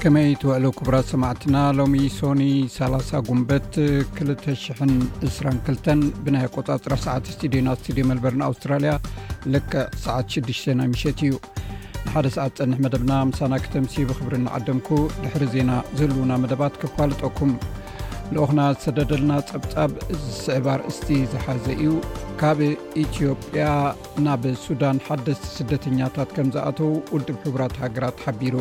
ከመይ ትውዕሉ ክቡራት ሰማዕትና ሎሚ ሶኒ 30 ጉንበት 222 ብናይ ኣቆፃፅራ ሰዓት ስቱድዮ ና ስቱድዮ መልበርን ኣውስትራልያ ልክ ሰዓት 6ዱሽ ናይ ምሸት እዩ ንሓደ ሰዓት ፀንሕ መደብና ምሳና ክተምሲ ብክብሪ ንዓደምኩ ድሕሪ ዜና ዘልውና መደባት ክፋልጠኩም ልኡክና ዝሰደደልና ፀብፃብ ዝስዕብ ኣርእስቲ ዝሓዘ እዩ ካብ ኢትዮጵያ ናብ ሱዳን ሓደስቲ ስደተኛታት ከም ዝኣተዉ ውድብ ሕቡራት ሃገራት ሓቢሩ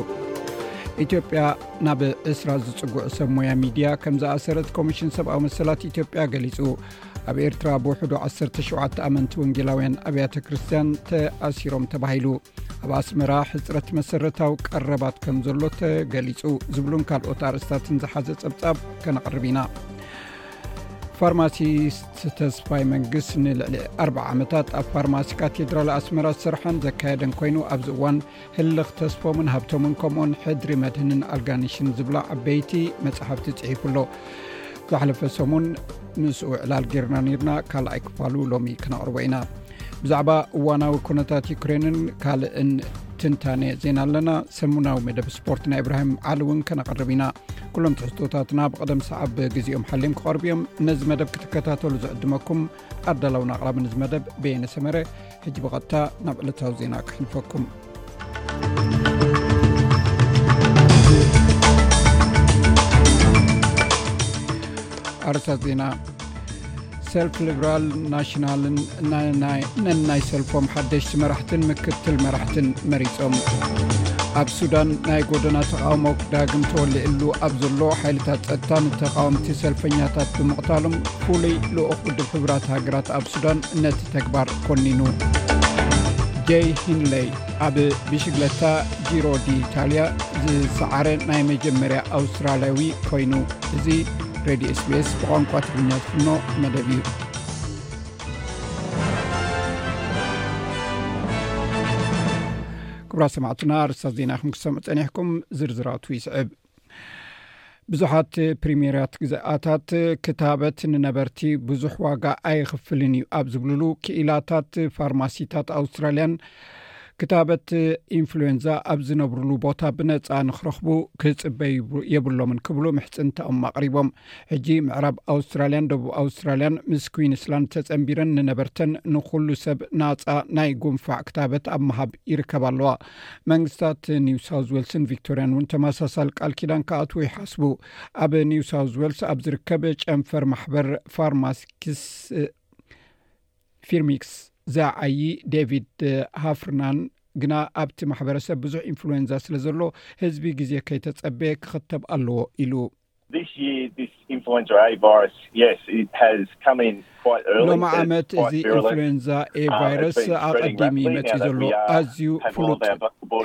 ኢትዮጵያ ናብ ዕስራ ዝፅጉዑ ሰብ ሞያ ሚድያ ከም ዝኣሰረት ኮሚሽን ሰብኣዊ መሰላት ኢትዮጵያ ገሊፁ ኣብ ኤርትራ ብውሕዱ 17 ኣመንቲ ወንጌላውያን ኣብያተ ክርስትያን ተኣሲሮም ተባሂሉ ኣብ ኣስመራ ሕፅረት መሰረታዊ ቀረባት ከም ዘሎ ተገሊፁ ዝብሉን ካልኦት ኣርእስታትን ዝሓዘ ፀብፃብ ከነቕርብ ኢና ፋርማሲስት ተስፋይ መንግስ ንልዕሊ 4ርዓ ዓመታት ኣብ ፋርማሲ ካቴድራል ኣስመራ ዝስርሐን ዘካየደን ኮይኑ ኣብዚ እዋን ህልኽ ተስፎምን ሃብቶምን ከምኡን ሕድሪ መድህንን ኣልጋኒሽን ዝብላ ዓበይቲ መፅሓፍቲ ፅሒፉ ኣሎ ዝሓለፈ ሰሙን ምስ ውዕላል ጌርና ነርና ካልኣይ ክፋሉ ሎሚ ክነቕርቦ ኢና ብዛዕባ እዋናዊ ኩነታት ዩክሬንን ካልእን ትንታነ ዜና ኣለና ሰሙናዊ መደብ ስፖርት ናይ እብራሂም ዓል እውን ከነቕርብ ኢና ኩሎም ትሕዝቶታትና ብቐደም ሰዓብ ግዜኦም ሓሊም ክቐርቡ እዮም ነዚ መደብ ክትከታተሉ ዝዕድመኩም ኣዳላውን ኣቕራቢ ንዚ መደብ ቤየነሰመረ ሕጂ ብቐጥታ ናብ ዕለታዊ ዜና ክሕልፈኩም ኣርሳት ዜና ሰልፊ ሊብራል ናሽናልን ነናይ ሰልፎም ሓደሽቲ መራሕትን ምክትል መራሕትን መሪፆም ኣብ ሱዳን ናይ ጎደና ተቃውሞ ዳግም ተወሊዕሉ ኣብ ዘሎ ሓይልታት ፀጥታ ንተቃወምቲ ሰልፈኛታት ብምቕታሎም ፍሉይ ልኡኽ ውድብ ሕቡራት ሃገራት ኣብ ሱዳን ነቲ ተግባር ኮኒኑ ጀይ ሂንለይ ኣብ ብሽግለታ ጂሮ ዲኢታልያ ዝሰዓረ ናይ መጀመርያ ኣውስትራልያዊ ኮይኑ እዚ ሬድዮ ስቤስ ብቋንቋ ትግርኛ ዝፍኖ መደብ እዩ ክብራ ሰማዕትና ርስታት ዜና ክምክሰሙ ፀኒሕኩም ዝርዝራቱ ይስዕብ ብዙሓት ፕሪሜርያት ግዝኣታት ክታበት ንነበርቲ ብዙሕ ዋጋ ኣይኽፍልን እዩ ኣብ ዝብልሉ ክኢላታት ፋርማሲታት ኣውስትራልያን ክታበት ኢንፍሉዌንዛ ኣብ ዝነብርሉ ቦታ ብነፃ ንክረኽቡ ክፅበይ የብሎምን ክብሉ ምሕፅንታኦም ኣቅሪቦም ሕጂ ምዕራብ ኣውስትራልያን ደቡብ ኣውስትራልያን ምስ ኩንስላንድ ተጸንቢረን ንነበርተን ንኩሉ ሰብ ናጻ ናይ ጉንፋዕ ክታበት ኣብ ምሃብ ይርከብ ኣለዋ መንግስታት ኒው ሳውት ዌልስን ቪክቶርያን እውን ተመሳሳል ቃል ኪዳን ክኣትዉ ይሓስቡ ኣብ ኒው ሳውት ዌልስ ኣብ ዝርከብ ጨንፈር ማሕበር ፋርማስኪስ ፊርሚክስ ዘዓዪ ዴቪድ ሃፍርናን ግና ኣብቲ ማሕበረሰብ ብዙሕ ኢንፍሉዌንዛ ስለ ዘሎ ህዝቢ ግዜ ከይተጸበየ ክኽተብ ኣለዎ ኢሉ ሎሚ ዓመት እዚ ኢንፍሉዌንዛ ኤ ቫይረስ ኣቐዲም እዩ መፂእ ዘሎ ኣዝዩ ፍሉጥ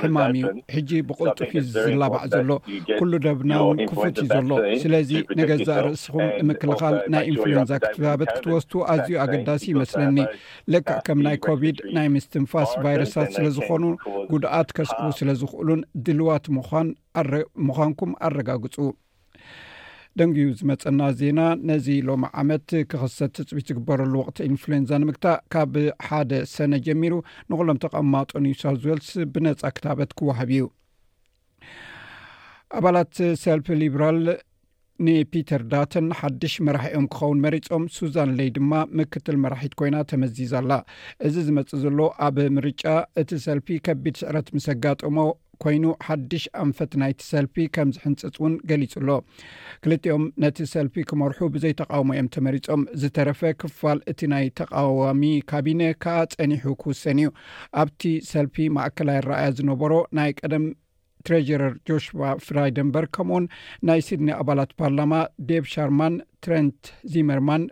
ሕማም እዩ ሕጂ ብቐልጡፍ እዩ ዝላባዕ ዘሎ ኩሉ ደብና እውን ክፉት እዩ ዘሎ ስለዚ ንገዛእ ርእስኹም ንምክልኻል ናይ ኢንፍሉዌንዛ ክትዛበት ክትወስቱ ኣዝዩ ኣገዳሲ ይመስለኒ ልክዕ ከም ናይ ኮቪድ ናይ ምስትንፋስ ቫይረሳት ስለዝኾኑ ጉድኣት ከስዕቡ ስለዝኽእሉን ድልዋት ምዃን ምዃንኩም ኣረጋግፁ ደንጉዩ ዝመፀና ዜና ነዚ ሎሚ ዓመት ክኽሰት ትፅቢት ዝግበረሉ ወቅቲ ኢንፍሉዌንዛ ንምግታእ ካብ ሓደ ሰነ ጀሚሩ ንኩሎም ተቐማጦ ኒው ሳውት ዌልስ ብነፃ ክታበት ክወሃብ እዩ ኣባላት ሰልፊ ሊብራል ንፒተር ዳተን ሓድሽ መራሒኦም ክኸውን መሪፆም ሱዛን ለይ ድማ ምክትል መራሒት ኮይና ተመዚዛ ኣላ እዚ ዝመፅእ ዘሎ ኣብ ምርጫ እቲ ሰልፊ ከቢድ ስዕረት ምስ ኣጋጠሞ ኮይኑ ሓድሽ ኣንፈት ናይቲ ሰልፊ ከም ዝሕንፅፅ እውን ገሊፁ ኣሎ ክልቲኦም ነቲ ሰልፊ ክመርሑ ብዘይ ተቃውሞ እዮም ተመሪፆም ዝተረፈ ክፋል እቲ ናይ ተቃዋሚ ካቢነ ከዓ ፀኒሑ ክውሰን እዩ ኣብቲ ሰልፊ ማእከላይ ኣረኣያ ዝነበሮ ናይ ቀደም ትሬጀረር ጆሽዋ ፍራይደንበር ከምኡውን ናይ ሲድኒ ኣባላት ፓርላማ ዴብ ሻርማን ትረንት ዚመርማን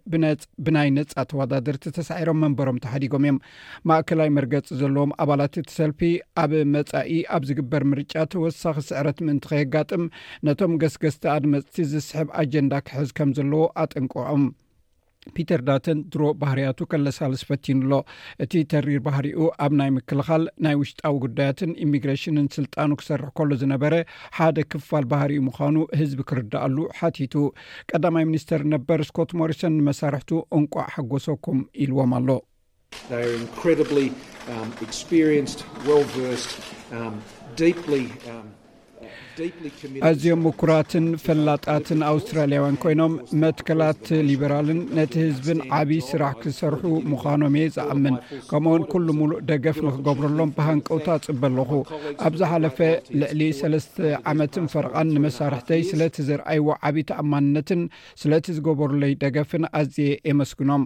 ብናይ ነፃ ተወዳደርቲ ተሳዒሮም መንበሮም ተሓዲጎም እዮም ማእከላይ መርገፂ ዘለዎም ኣባላት እቲ ሰልፊ ኣብ መፃኢ ኣብ ዝግበር ምርጫ ተወሳኺ ስዕረት ምእንቲ ከየጋጥም ነቶም ገስገስቲ ኣድመፅቲ ዝስሕብ ኣጀንዳ ክሕዝ ከም ዘለዎ ኣጠንቅዖም ፒተር ዳተን ድሮ ባህርያቱ ከለሳልስ ፈቲኑ ኣሎ እቲ ተሪር ባህሪኡ ኣብ ናይ ምክልኻል ናይ ውሽጣዊ ጉዳያትን ኢሚግሬሽንን ስልጣኑ ክሰርሕ ከሎ ዝነበረ ሓደ ክፋል ባህሪኡ ምዃኑ ህዝቢ ክርዳኣሉ ሓቲቱ ቀዳማይ ሚኒስተር ነበር ስኮት ሞሪሰን ንመሳርሕቱ እንቋዕ ሓጎሰኩም ኢልዎም ኣሎ ኣዝዮም ምኩራትን ፈላጣትን ኣውስትራልያውያን ኮይኖም መትከላት ሊበራልን ነቲ ህዝብን ዓብይ ስራሕ ክሰርሑ ምዃኖም እየ ዝኣምን ከምኡውን ኩሉ ሙሉእ ደገፍ ንክገብረሎም ብሃንቀውታ ፅበ ኣለኹ ኣብ ዝሓለፈ ልዕሊ ሰለስተ ዓመትን ፈርቓን ንመሳርሕተይ ስለቲ ዘርኣይዎ ዓብይ ተኣማንነትን ስለቲ ዝገበሩለይ ደገፍን ኣዝየ የመስግኖም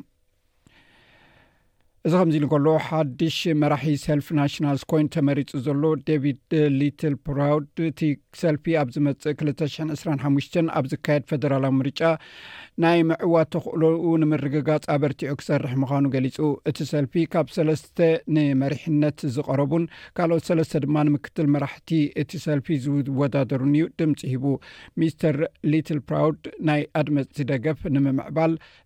እዚ ከምዚ ኢሉ ከሎ ሓድሽ መራሒ ሰልፊ ናሽናልስ ኮይን ተመሪፁ ዘሎ ዴቪድ ሊትል ፕራውድ እቲ ሰልፊ ኣብ ዝመፅእ 225 ኣብ ዝካየድ ፈደራላዊ ምርጫ ናይ ምዕዋት ተኽእሎኡ ንምርግጋፅ ኣበርቲዑ ክሰርሕ ምዃኑ ገሊፁ እቲ ሰልፊ ካብ ሰለስተ ንመሪሕነት ዝቀረቡን ካልኦት ሰለስተ ድማ ንምክትል መራሕቲ እቲ ሰልፊ ዝወዳደሩን እዩ ድምፂ ሂቡ ሚስተር ሊትል ፕራውድ ናይ ኣድመፅቲ ደገፍ ንምምዕባል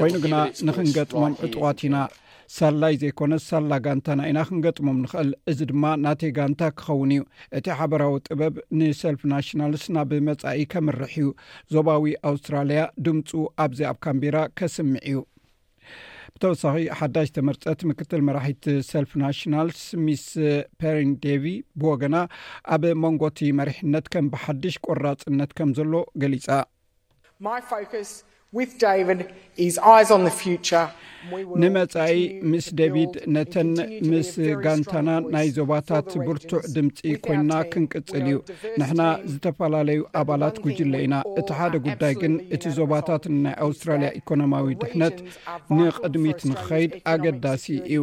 ኮይኑ ግና ንክንገጥሞም ዕጡዋት ኢና ሳላይ ዘይኮነስ ሳላ ጋንታና ኢና ክንገጥሞም ንኽእል እዚ ድማ ናተይ ጋንታ ክኸውን እዩ እቲ ሓበራዊ ጥበብ ንሰልፊ ናሽናልስ ናብ መፃኢ ከምርሕ እዩ ዞባዊ ኣውስትራልያ ድምፁ ኣብዚ ኣብ ካምቢራ ከስምዕ እዩ ብተወሳኺ ሓዳሽ ተመርፀት ምክትል መራሒት ሰልፊ ናሽናልስ ሚስ ፐሪን ዴቪ ብወገና ኣብ መንጎቲ መሪሕነት ከም ብሓድሽ ቆራፅነት ከም ዘሎ ገሊፃ ንመጻኢ ምስ ደቪድ ነተን ምስ ጋንታና ናይ ዞባታት ብርቱዕ ድምፂ ኮይና ክንቅፅል እዩ ንሕና ዝተፈላለዩ ኣባላት ጉጅለ ኢና እቲ ሓደ ጉዳይ ግን እቲ ዞባታት ናይ ኣውስትራልያ ኢኮኖማዊ ድሕነት ንቅድሚት ንክኸይድ ኣገዳሲ እዩ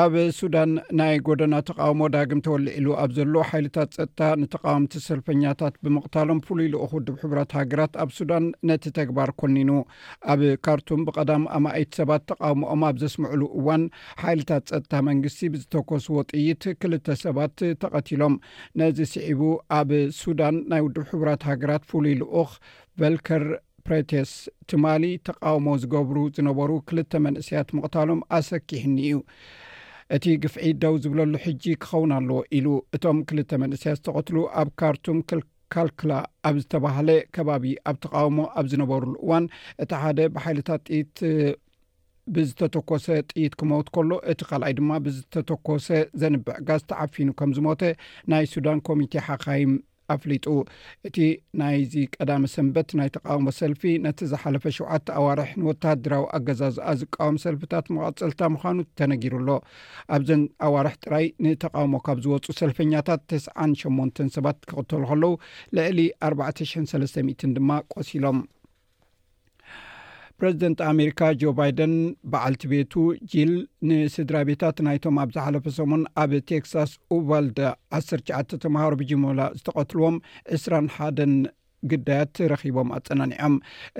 ኣብ ሱዳን ናይ ጎደና ተቃውሞ ዳግም ተወሊዒሉ ኣብ ዘሎ ሓይልታት ፀጥታ ንተቃወምቲ ሰልፈኛታት ብምቕታሎም ፍሉይ ልኡኽ ውድብ ሕብራት ሃገራት ኣብ ሱዳን ነቲ ተግባር ኮኒኑ ኣብ ካርቱም ብቀዳም ኣማኢት ሰባት ተቃውሞኦም ኣብ ዘስምዕሉ እዋን ሓይልታት ፀጥታ መንግስቲ ብዝተኮስዎ ጥይት ክልተ ሰባት ተቐቲሎም ነዚ ስዒቡ ኣብ ሱዳን ናይ ውድብ ሕብራት ሃገራት ፍሉይ ልኡኽ ቨልከር ፕሬቴስ ትማሊ ተቃውሞ ዝገብሩ ዝነበሩ ክልተ መንእሰያት ምቕታሎም ኣሰኪሕኒ እዩ እቲ ግፍዒ ደው ዝብለሉ ሕጂ ክኸውን ኣለዎ ኢሉ እቶም ክልተ መንእሰያት ዝተቐትሉ ኣብ ካርቱም ካልክላ ኣብ ዝተባሃለ ከባቢ ኣብ ተቃውሞ ኣብ ዝነበሩሉ እዋን እቲ ሓደ ብሓይልታት ጥይት ብዝተተኮሰ ጥይት ክመውት ከሎ እቲ ካልኣይ ድማ ብዝተተኮሰ ዘንብዕ ጋዝ ተዓፊኑ ከም ዝሞተ ናይ ሱዳን ኮሚቴ ሓካይም ኣፍሊጡ እቲ ናይዚ ቀዳሚ ሰንበት ናይ ተቃውሞ ሰልፊ ነቲ ዝሓለፈ ሸውዓተ ኣዋርሕ ንወተሃደራዊ ኣገዛዝኣ ዝቃወም ሰልፍታት መቐፀልታ ምዃኑ ተነጊሩ ኣሎ ኣብዘን ኣዋርሕ ጥራይ ንተቃውሞ ካብ ዝወፁ ሰልፈኛታት ተስዓን ሸሞንተን ሰባት ክቕተሉ ከለዉ ልዕሊ ኣርባዕተ ሽሕን ሰለስተ ሚእትን ድማ ቆሲሎም ፕረዚደንት ኣሜሪካ ጆ ባይደን በዓልቲ ቤቱ ጂል ንስድራ ቤታት ናይቶም ኣብ ዝሓለፈ ሰሙን ኣብ ቴክሳስ ኡቫልድ 19 ተምሃሮ ብጅምላ ዝተቐትልዎም 2ስራሓደን ግዳያት ረኺቦም ኣፀናኒዖም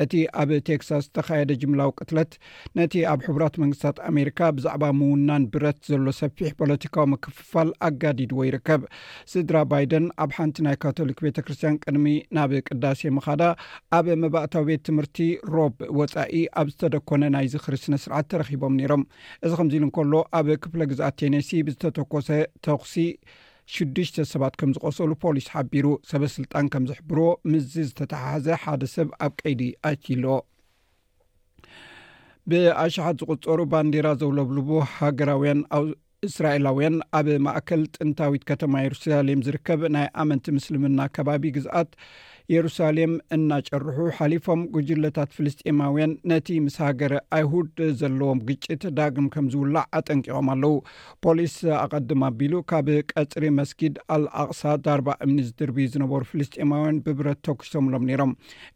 እቲ ኣብ ቴክሳስ ዝተካየደ ጅምላዊ ቅትለት ነቲ ኣብ ሕቡራት መንግስታት ኣሜሪካ ብዛዕባ ምውናን ብረት ዘሎ ሰፊሕ ፖለቲካዊ ምክፍፋል ኣጋዲድዎ ይርከብ። ስድራ ባይደን ኣብ ሓንቲ ናይ ካቶሊክ ቤተ ክርስትያን ቅድሚ ናብ ቅዳሴ ምኻዳ ኣብ መባእታዊ ቤት ትምህርቲ ሮብ ወፃኢ ኣብ ዝተደኮነ ናይ ዝኽሪ ስነ ስርዓት ተረኺቦም ነይሮም። እዚ ከምዚ ኢሉ እንከሎ ኣብ ክፍለ ግዝኣት ቴኔሲ ብዝተተኮሰ ተኹሲ ሽዱሽተ ሰባት ከም ዝቆሰሉ ፖሊስ ሓቢሩ። ሰበስልጣን ከም ዝሕብርዎ ምስዚ ዝተተሓሓዘ ሓደ ሰብ ኣብ ቀይዲ ኣትዩ ኣሎ። ብኣሸሓት ዝቁፀሩ ባንዲራ ዘውለብልቡ ሃገራውያን እስራኤላውያን ኣብ ማእከል ጥንታዊት ከተማ የሩሳሌም ዝርከብ ናይ ኣመንቲ ምስልምና ከባቢ ግዝኣት የሩሳሌም እናጨርሑ ሓሊፎም ጉጅለታት ፍልስጢማውያን ነቲ ምስ ሃገር ኣይሁድ ዘለዎም ግጭት ዳግም ከም ዝውላዕ ኣጠንቂቖም ኣለው ፖሊስ ኣቐድም ኣቢሉ ካብ ቀጽሪ መስጊድ ኣልኣቕሳ ዳርባ እምኒ ዝድርብዩ ዝነበሩ ፍልስጤማውያን ብብረት ተኩሶምሎም ነይሮም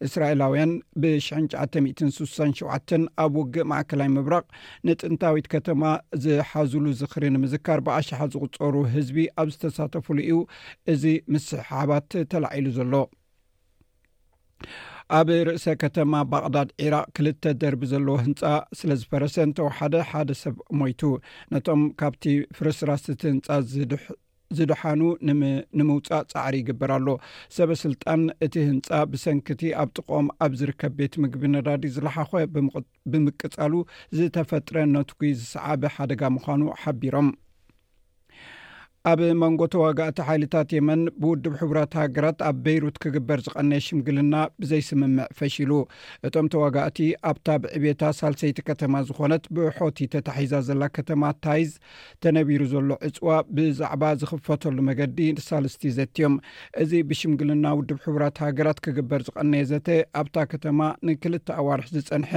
እስራኤላውያን ብ1967 ኣብ ውግእ ማእከላይ ምብራቕ ንጥንታዊት ከተማ ዝሓዙሉ ዝኽሪ ንምዝካር ብኣሽሓት ዝቝጸሩ ህዝቢ ኣብ ዝተሳተፍሉ እዩ እዚ ምስሕሓባት ተላዒሉ ዘሎ ኣብ ርእሰ ከተማ ባቕዳድ ዒራቅ ክልተ ደርቢ ዘለዎ ህንፃ ስለ ዝፈረሰ እንተወሓደ ሓደ ሰብ ሞይቱ ነቶም ካብቲ ፍርስራስ እቲ ህንፃ ዝድሓኑ ንምውፃእ ፃዕሪ ይግበር ኣሎ ሰበ ስልጣን እቲ ህንፃ ብሰንኪቲ ኣብ ጥቅኦም ኣብ ዝርከብ ቤት ምግቢ ነዳዲ ዝለሓኾ ብምቕ ብምቅፃሉ ዝተፈጥረ ነትጒ ዝሰዓበ ሓደጋ ምዃኑ ሓቢሮም። ኣብ መንጎ ተዋጋእቲ ሓይልታት የመን ብውድብ ሕቡራት ሃገራት ኣብ በይሩት ክግበር ዝቐነየ ሽምግልና ብዘይስምምዕ ፈሺሉ። እቶም ተዋጋእቲ ኣብታ ብዕቤታ ሳልሰይቲ ከተማ ዝኾነት ብሖቲ ተታሒዛ ዘላ ከተማ ታይዝ ተነቢሩ ዘሎ ዕፅዋ ብዛዕባ ዝኽፈተሉ መገዲ ንሳልስቲ ይዘትዮም እዚ ብሽምግልና ውድብ ሕቡራት ሃገራት ክግበር ዝቐነየ ዘተ ኣብታ ከተማ ንክልተ ኣዋርሕ ዝፀንሐ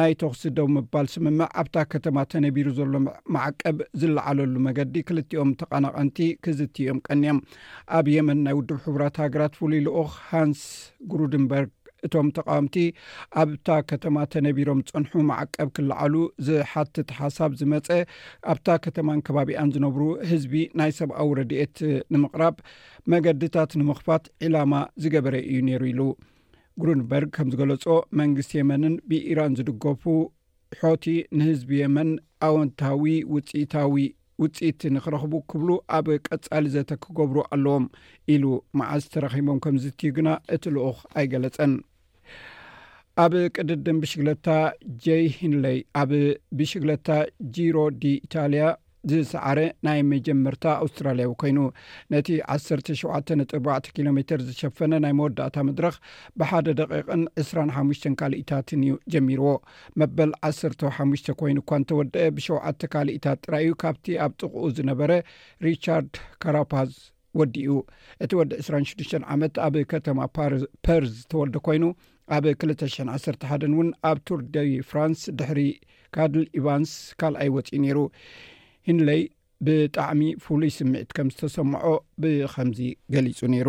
ናይ ተኽሲ ደው ምባል ስምምዕ ኣብታ ከተማ ተነቢሩ ዘሎ ማዕቀብ ዝለዓለሉ መገዲ ክልቲኦም ተቐናቐንቲ ክዝት እዮም ቀኒዮም ኣብ የመን ናይ ውድብ ሕቡራት ሃገራት ፍሉይ ልኡኽ ሃንስ ግሩድንበርግ እቶም ተቓወምቲ ኣብታ ከተማ ተነቢሮም ዝጸንሑ ማዕቀብ ክለዓሉ ዝሓትት ሓሳብ ዝመጸ ኣብታ ከተማን ከባቢኣን ዝነብሩ ህዝቢ ናይ ሰብኣዊ ረድኤት ንምቕራብ መገድታት ንምኽፋት ዒላማ ዝገበረ እዩ ነይሩ ኢሉ ግሩንበርግ ከም ዝገለጾ መንግስቲ የመንን ብኢራን ዝድገፉ ሖቲ ንህዝቢ የመን ኣወንታዊ ውፅኢታዊ ውፅኢት ንክረኽቡ ክብሉ ኣብ ቀፃሊ ዘተ ክገብሩ ኣለዎም ኢሉ መዓዝ ተረኺቦም ከም ዝትዩ ግና እቲ ልኡኽ ኣይገለፀን ኣብ ቅድድም ብሽግለታ ጀይ ሂንለይ ኣብ ብሽግለታ ጂሮ ዲ ኢታልያ ዝሰዓረ ናይ መጀመርታ ኣውስትራልያዊ ኮይኑ ነቲ 17.4 ኪሎ ሜተር ዝሸፈነ ናይ መወዳእታ መድረኽ ብሓደ ደቂቕን 25 ካልኢታትን እዩ ጀሚርዎ መበል 15 ኮይኑ እኳ እንተወደአ ብሸውዓተ ካልኢታት ጥራይ እዩ ካብቲ ኣብ ጥቕኡ ዝነበረ ሪቻርድ ካራፓዝ ወዲኡ። እቲ ወዲ ዕስራን ሽዱሽተን ዓመት ኣብ ከተማ ፐርዝ ዝተወልደ ኮይኑ ኣብ ክልተ ሽሕን ዓሰርተ ሓደን እውን ኣብ ቱር ደይ ፍራንስ ድሕሪ ካድል ኢቫንስ ካልኣይ ወፂኡ ነይሩ። ሂንለይ ብጣዕሚ ፍሉይ ስምዒት ከም ዝተሰምዖ ብኸምዚ ገሊፁ ነይሩ።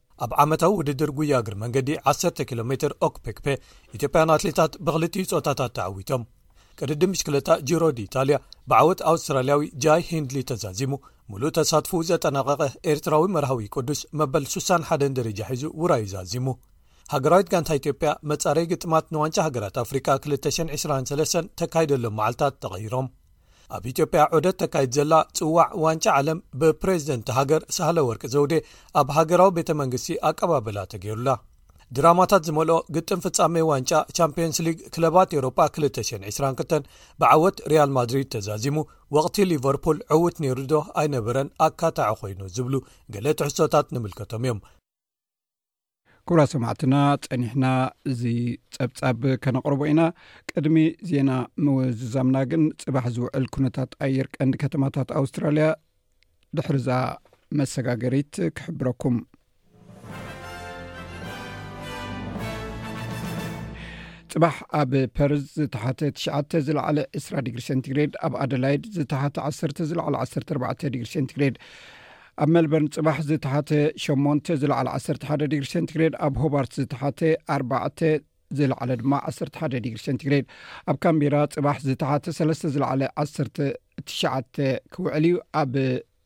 ኣብ ዓመታዊ ውድድር ጉያ እግሪ መንገዲ ዓሰርተ ኪሎ ሜትር ኦክፔክፔ ኢትዮጵያን ኣትሌታት ብክልቲኡ ፆታታት ተዓዊቶም ቅድድም ብሽክለታ ጅሮ ዲ ኢታልያ ብዓወት ኣውስትራልያዊ ጃይ ሂንድሊ ተዛዚሙ ምሉእ ተሳትፉ ዘጠናቐቐ ኤርትራዊ መርሃዊ ቅዱስ መበል ሱሳን ሓደን ደረጃ ሒዙ ውራዩ ዛዚሙ ሃገራዊት ጋንታ ኢትዮጵያ መጻረይ ግጥማት ንዋንጫ ሃገራት ኣፍሪቃ 223 ተካይደሎም መዓልታት ተቐይሮም ኣብ ኢትዮጵያ ዑደት ተካይድ ዘላ ጽዋዕ ዋንጫ ዓለም ብፕሬዚደንት ሃገር ሳህለ ወርቂ ዘውዴ ኣብ ሃገራዊ ቤተ መንግስቲ ኣቀባበላ ተገይሩላ ድራማታት ዝመልኦ ግጥም ፍጻሜ ዋንጫ ቻምፕዮንስ ሊግ ክለባት ኤሮጳ 222 ብዓወት ሪያል ማድሪድ ተዛዚሙ ወቕቲ ሊቨርፑል ዕውት ነይሩዶ ኣይነበረን ኣካታዒ ኮይኑ ዝብሉ ገለ ትሕሶታት ንምልከቶም እዮም ክብራ ሰማዕትና ጸኒሕና እዚ ጸብጻብ ከነቕርቦ ኢና ቅድሚ ዜና ምዝዛምና ግን ጽባሕ ዝውዕል ኩነታት ኣየር ቀንዲ ከተማታት ኣውስትራልያ ድሕርዛ መሰጋገሪት ክሕብረኩም ፅባሕ ኣብ ፐርዝ ዝተሓተ ትሽዓተ ዝለዓለ ዕስራ ዲግሪ ሴንቲግሬድ ኣብ ኣደላይድ ዝተሓተ ዓሰርተ ዝለዕለ ዓሰርተ ኣርባዕተ ዲግሪ ሴንቲግሬድ ኣብ መልበርን ጽባሕ ዝተሓተ ሸሞንተ ዝለዓለ ዓሰርተ ሓደ ዲግሪ ሴንቲግሬድ ኣብ ሆባርት ዝተሓተ ኣርባዕተ ዝለዓለ ድማ ዓሰርተ ሓደ ዲግሪ ሴንቲግሬድ ኣብ ካምቢራ ጽባሕ ዝተሓተ ሰለስተ ዝለዓለ ዓሰርተ ትሽዓተ ክውዕል እዩ ኣብ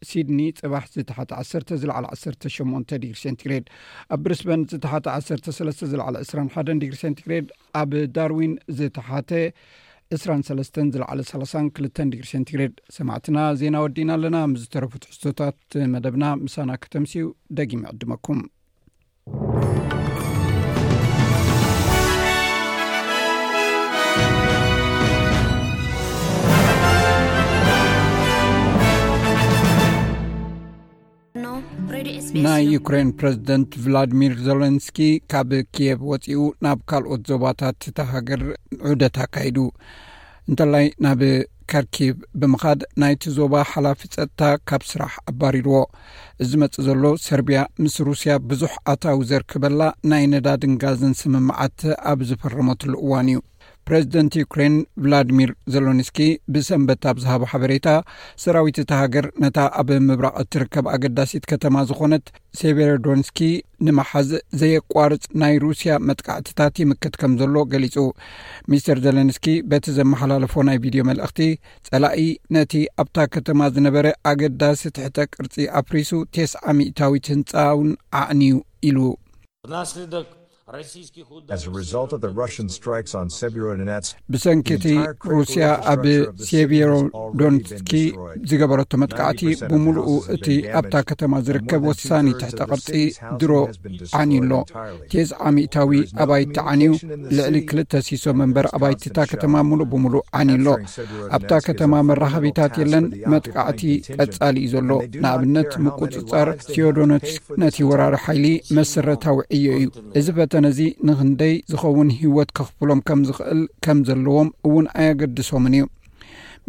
ሲድኒ ፅባሕ ዝተሓተ ዓሰርተ ዝለዓለ ዓሰርተ ሸሞንተ ዲግሪ ሴንቲግሬድ ኣብ ብርስበን ዝተሓተ ዓሰርተ ሰለስተ ዝለዓለ ዕስራን ሓደን ዲግሪ ሴንቲግሬድ ኣብ ዳርዊን ዝተሓተ ዕስራን ሰለስተን ዝለዓለ ሰላሳን ክልተን ዲግሪ ሴንቲግሬድ ሰማዕትና ዜና ወዲእና ኣለና ምስ ዝተረፉ ትሕዝቶታት መደብና ምሳና ከተምስኡ ደጊም ይዕድመኩም ናይ ዩክሬን ፕረዚደንት ቭላድሚር ዘለንስኪ ካብ ክየብ ወፂኡ ናብ ካልኦት ዞባታት እታ ሃገር ዑደት ኣካይዱ እንተላይ ናብ ከርኪብ ብምኻድ ናይቲ ዞባ ሓላፊ ፀጥታ ካብ ስራሕ ኣባሪርዎ እዚ መፅ ዘሎ ሰርቢያ ምስ ሩስያ ብዙሕ ኣታዊ ዘርክበላ ናይ ነዳድንጋዝን ስምምዓት ኣብ ዝፈረመትሉ እዋን እዩ ፕረዚደንት ዩክሬን ቭላድሚር ዘሎንስኪ ብሰንበት ኣብ ዝሃቦ ሓበሬታ ሰራዊት እቲ ሃገር ነታ ኣብ ምብራቕ እትርከብ ኣገዳሲት ከተማ ዝኾነት ሴቨሮዶንስኪ ንመሓዝ ዘየቋርፅ ናይ ሩስያ መጥቃዕትታት ይምክት ከም ዘሎ ገሊፁ ሚስተር ዘለንስኪ በቲ ዘመሓላለፎ ናይ ቪድዮ መልእኽቲ ፀላኢ ነቲ ኣብታ ከተማ ዝነበረ ኣገዳሲ ትሕተ ቅርፂ ኣፍሪሱ ቴስዓ ሚታዊት ህንፃ ውን ዓዕንዩ ኢሉ ብሰንኪ እቲ ሩስያ ኣብ ሴቭሮዶንስኪ ዝገበረቶ መጥቃዕቲ ብምሉኡ እቲ ኣብታ ከተማ ዝርከብ ወሳኒ ትሕተ ቅርፂ ድሮ ዓንዩ ኣሎ ቴስዓ ሚእታዊ ኣባይቲ ዓንዩ ልዕሊ ክልተ ሲሶ መንበሪ ኣባይቲ እታ ከተማ ሙሉእ ብምሉእ ዓንዩ ኣሎ ኣብታ ከተማ መራኸቢታት የለን መጥቃዕቲ ቀጻሊ እዩ ዘሎ ንኣብነት ምቁፅፃር ቴዎዶነትስ ነቲ ወራሪ ሓይሊ መሰረታዊ ዕዮ እዩ እዚ ፈተነ እዚ ንክንደይ ዝኸውን ህወት ከኽፍሎም ከም ዝኽእል ከም ዘለዎም እውን ኣየገድሶምን እዩ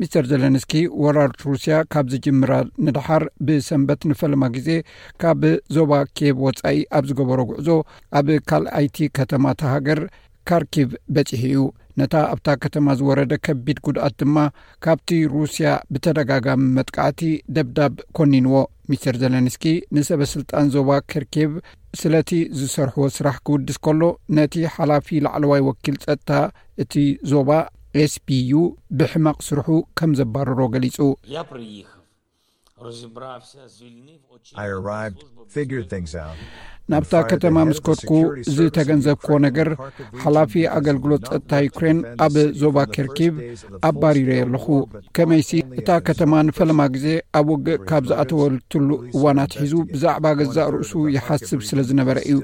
ሚስተር ዘለንስኪ ወራርት ሩስያ ካብ ዝጅምራ ንድሓር ብሰንበት ንፈለማ ግዜ ካብ ዞባ ኬብ ወፃኢ ኣብ ዝገበሮ ጉዕዞ ኣብ ካልኣይቲ ከተማታ ሃገር ካርኪቭ በጺሑ እዩ። ነታ ኣብታ ከተማ ዝወረደ ከቢድ ጉድኣት ድማ ካብቲ ሩስያ ብተደጋጋሚ መጥቃዕቲ ደብዳብ ኮኒንዎ። ሚስተር ዘለንስኪ ንሰበ ስልጣን ዞባ ከርኪቭ ስለቲ ዝሰርሕዎ ስራሕ ክውድስ ከሎ ነቲ ሓላፊ ላዕለዋይ ወኪል ጸጥታ እቲ ዞባ ኤስፒዩ ብሕመቕ ስርሑ ከም ዘባረሮ ገሊጹ። ናብታ ከተማ ምስ ከድኩ ዝተገንዘብክዎ ነገር ሓላፊ ኣገልግሎት ጸጥታ ዩክሬን ኣብ ዞባ ኬርኪብ ኣባሪረ ኣለኹ ከመይሲ እታ ከተማ ንፈለማ ግዜ ኣብ ውግእ ካብ ዝኣተወልትሉ እዋናት ሒዙ ብዛዕባ ገዛእ ርእሱ ይሓስብ ስለ ዝነበረ እዩ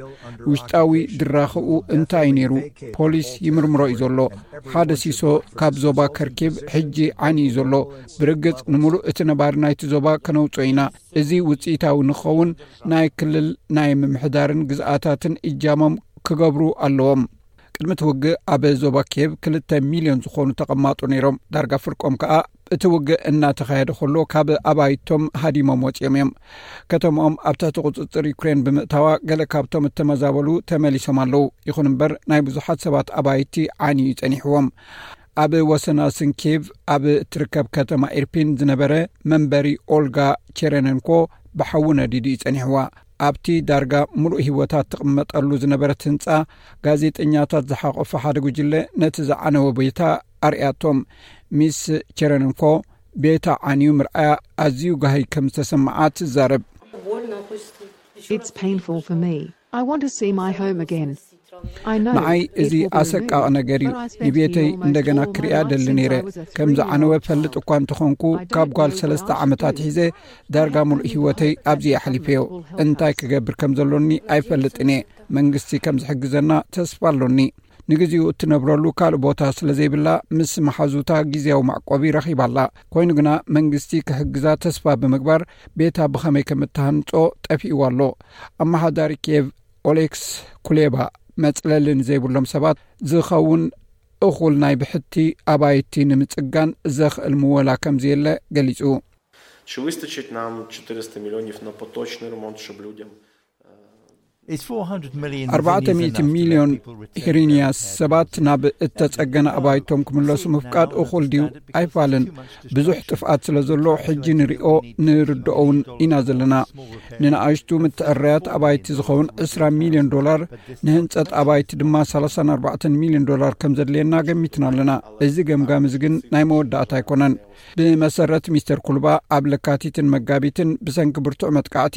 ውሽጣዊ ድራኸኡ እንታይ እዩ ነይሩ ፖሊስ ይምርምሮ እዩ ዘሎ ሓደ ሲሶ ካብ ዞባ ከርኪብ ሕጂ ዓኒ እዩ ዘሎ ብርግጽ ንምሉእ እቲ ነባሪ ናይቲ ዞባ ከነውፅኦ ኢና እዚ ውፅኢታዊ ንክኸውን ናይ ክልል ናይ ምምሕዳርን ግዝኣታትን እጃሞም ክገብሩ ኣለዎም ቅድሚ እቲ ውግእ ኣብ ዞባ ኬብ ክልተ ሚልዮን ዝኾኑ ተቐማጡ ነይሮም ዳርጋ ፍርቆም ከዓ እቲ ውግእ እናተኻየደ ከሎ ካብ ኣባይቶም ሃዲሞም ወፂኦም እዮም ከተምኦም ኣብ ትሕቲ ቁፅፅር ዩክሬን ብምእታዋ ገለ ካብቶም እተመዛበሉ ተመሊሶም ኣለዉ ይኹን እምበር ናይ ብዙሓት ሰባት ኣባይቲ ዓንዩ ጸኒሕዎም ኣብ ወሰናስን ኬቭ ኣብ እትርከብ ከተማ ኢርፒን ዝነበረ መንበሪ ኦልጋ ቸረነንኮ ብሓዊ ነዲዱ እዩ ጸኒሕዋ ኣብቲ ዳርጋ ምሉእ ህይወታት ትቕመጠሉ ዝነበረት ህንፃ ጋዜጠኛታት ዝሓቆፈ ሓደ ጉጅለ ነቲ ዝዓነወ ቤታ ኣርያቶም ሚስ ቸረንንኮ ቤታ ዓንዩ ምርኣያ ኣዝዩ ጋሂ ከም ዝተሰማዓ ትዛረብ It's painful for me. I want to see my home again. ንዓይ እዚ ኣሰቃቂ ነገር እዩ ንቤተይ እንደገና ክርያ ደሊ ነይረ ከም ዝዓነወ ፈልጥ እኳ እንተኾንኩ ካብ ጓል ሰለስተ ዓመታት ሒዘ ዳርጋ ሙሉእ ሂወተይ ኣብዚ ኣሕሊፈዮ እንታይ ክገብር ከም ዘሎኒ ኣይፈልጥን እየ መንግስቲ ከም ዝሕግዘና ተስፋ ኣሎኒ ንግዜኡ እትነብረሉ ካልእ ቦታ ስለ ዘይብላ ምስ መሓዙታ ግዜያዊ መዕቆቢ ረኺባ ኣላ ኮይኑ ግና መንግስቲ ክሕግዛ ተስፋ ብምግባር ቤታ ብኸመይ ከም እትሃንፆ ጠፊእዎ ኣሎ ኣመሓዳሪ ኬቭ ኦሌክስ ኩሌባ መፅለሊ ንዘይብሎም ሰባት ዝኸውን እኹል ናይ ብሕቲ ኣባይቲ ንምፅጋን ዘኽእል ምወላ ከምዘየለ ገሊፁ ኣርባዕተ ሚእቲ ሚልዮን ሂሪንያ ሰባት ናብ እተጸገነ ኣባይቶም ክምለሱ ምፍቃድ እኹል ድዩ ኣይፋልን ብዙሕ ጥፍኣት ስለ ዘሎ ሕጂ ንርኦ ንርድኦ ውን ኢና ዘለና ንነኣሽቱ ምትዕረያት ኣባይቲ ዝኸውን 2ስራ ሚልዮን ዶላር ንህንጸት ኣባይቲ ድማ 34 ሚልዮን ዶላር ከም ዘድልየና ገሚትና ኣለና እዚ ገምጋም እዚ ግን ናይ መወዳእታ ኣይኮነን ብመሰረት ሚስተር ኩልባ ኣብ ለካቲትን መጋቢትን ብሰንኪ ብርቱዕ መጥቃዕቲ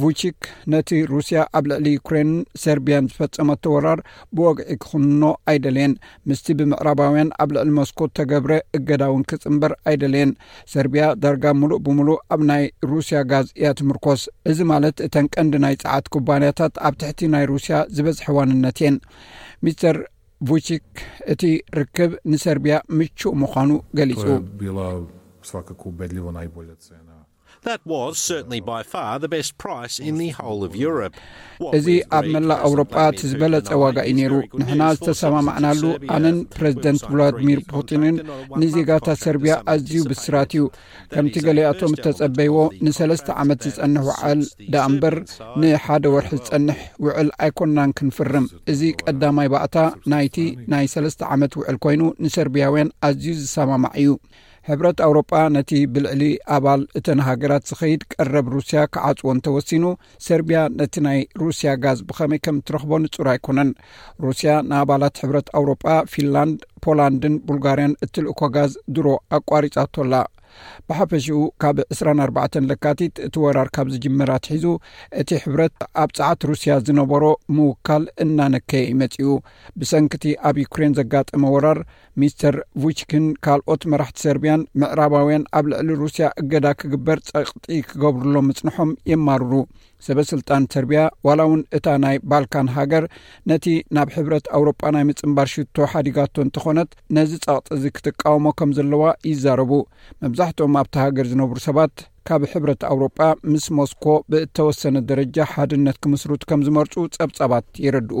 ቭቺክ ነቲ ሩስያ ኣብ ልዕሊ ዩክሬንን ሰርብያን ዝፈጸመቶ ወራር ብወግዒ ክኹንኖ ኣይደልየን ምስቲ ብምዕራባውያን ኣብ ልዕሊ መስኮት ተገብረ እገዳ እውን ክጽምበር ኣይደልየን ሰርብያ ዳርጋ ምሉእ ብምሉእ ኣብ ናይ ሩስያ ጋዝ እያ ትምርኮስ እዚ ማለት እተን ቀንዲ ናይ ጸዓት ኩባንያታት ኣብ ትሕቲ ናይ ሩስያ ዝበዝሐ ዋንነት እየን ሚስተር ቭቺክ እቲ ርክብ ንሰርብያ ምቹእ ምዃኑ ገሊጹ እዚ ኣብ መላእ ኣውሮጳ እቲ ዝበለጸ ዋጋ እዩ ነይሩ ንሕና ዝተሰማማዕናሉ ኣነን ፕረዚደንት ቭላድሚር ፑቲንን ንዜጋታት ሰርቢያ ኣዝዩ ብስራት እዩ ከምቲ ገሌኣቶም እተጸበይዎ ንሰለስተ ዓመት ዝጸንሕ ውዓል ደኣ እምበር ንሓደ ወርሒ ዝጸንሕ ውዕል ኣይኮንናን ክንፍርም እዚ ቀዳማይ ባእታ ናይቲ ናይ ሰለስተ ዓመት ውዕል ኮይኑ ንሰርቢያውያን ኣዝዩ ዝሰማማዕ እዩ ሕብረት ኣውሮጳ ነቲ ብልዕሊ ኣባል እተን ሃገራት ዝኸይድ ቀረብ ሩስያ ክዓጽዎ እንተወሲኑ ሰርብያ ነቲ ናይ ሩስያ ጋዝ ብኸመይ ከም እትረኽቦ ንጹር ኣይኮነን ሩስያ ንኣባላት ሕብረት ኣውሮጳ ፊንላንድ ፖላንድን ቡልጋርያን እትልእኮ ጋዝ ድሮ ኣቋሪጻቶ ኣላ ብሓፈሽኡ ካብ 24 ለካቲት እቲ ወራር ካብ ዝጅመር ኣትሒዙ እቲ ሕብረት ኣብ ፀዓት ሩስያ ዝነበሮ ምውካል እናነከየ ይመፅኡ ብሰንኪቲ ኣብ ዩክሬን ዘጋጠመ ወራር ሚስተር ቭቺክን ካልኦት መራሕቲ ሰርብያን ምዕራባውያን ኣብ ልዕሊ ሩስያ እገዳ ክግበር ጸቕጢ ክገብርሎም ምጽንሖም የማርሩ። ሰበ ስልጣን ሰርብያ ዋላ እውን እታ ናይ ባልካን ሃገር ነቲ ናብ ሕብረት ኣውሮጳ ናይ ምጽንባር ሽቶ ሓዲጋቶ እንተኾነት ነዚ ጸቕጢ እዚ ክትቃወሞ ከም ዘለዋ ይዛረቡ። መብዛሕትኦም ኣብቲ ሃገር ዝነብሩ ሰባት ካብ ሕብረት ኣውሮጳ ምስ ሞስኮ ብእተወሰነ ደረጃ ሓድነት ክምስርቱ ከም ዝመርጹ ጸብጻባት የረድኡ።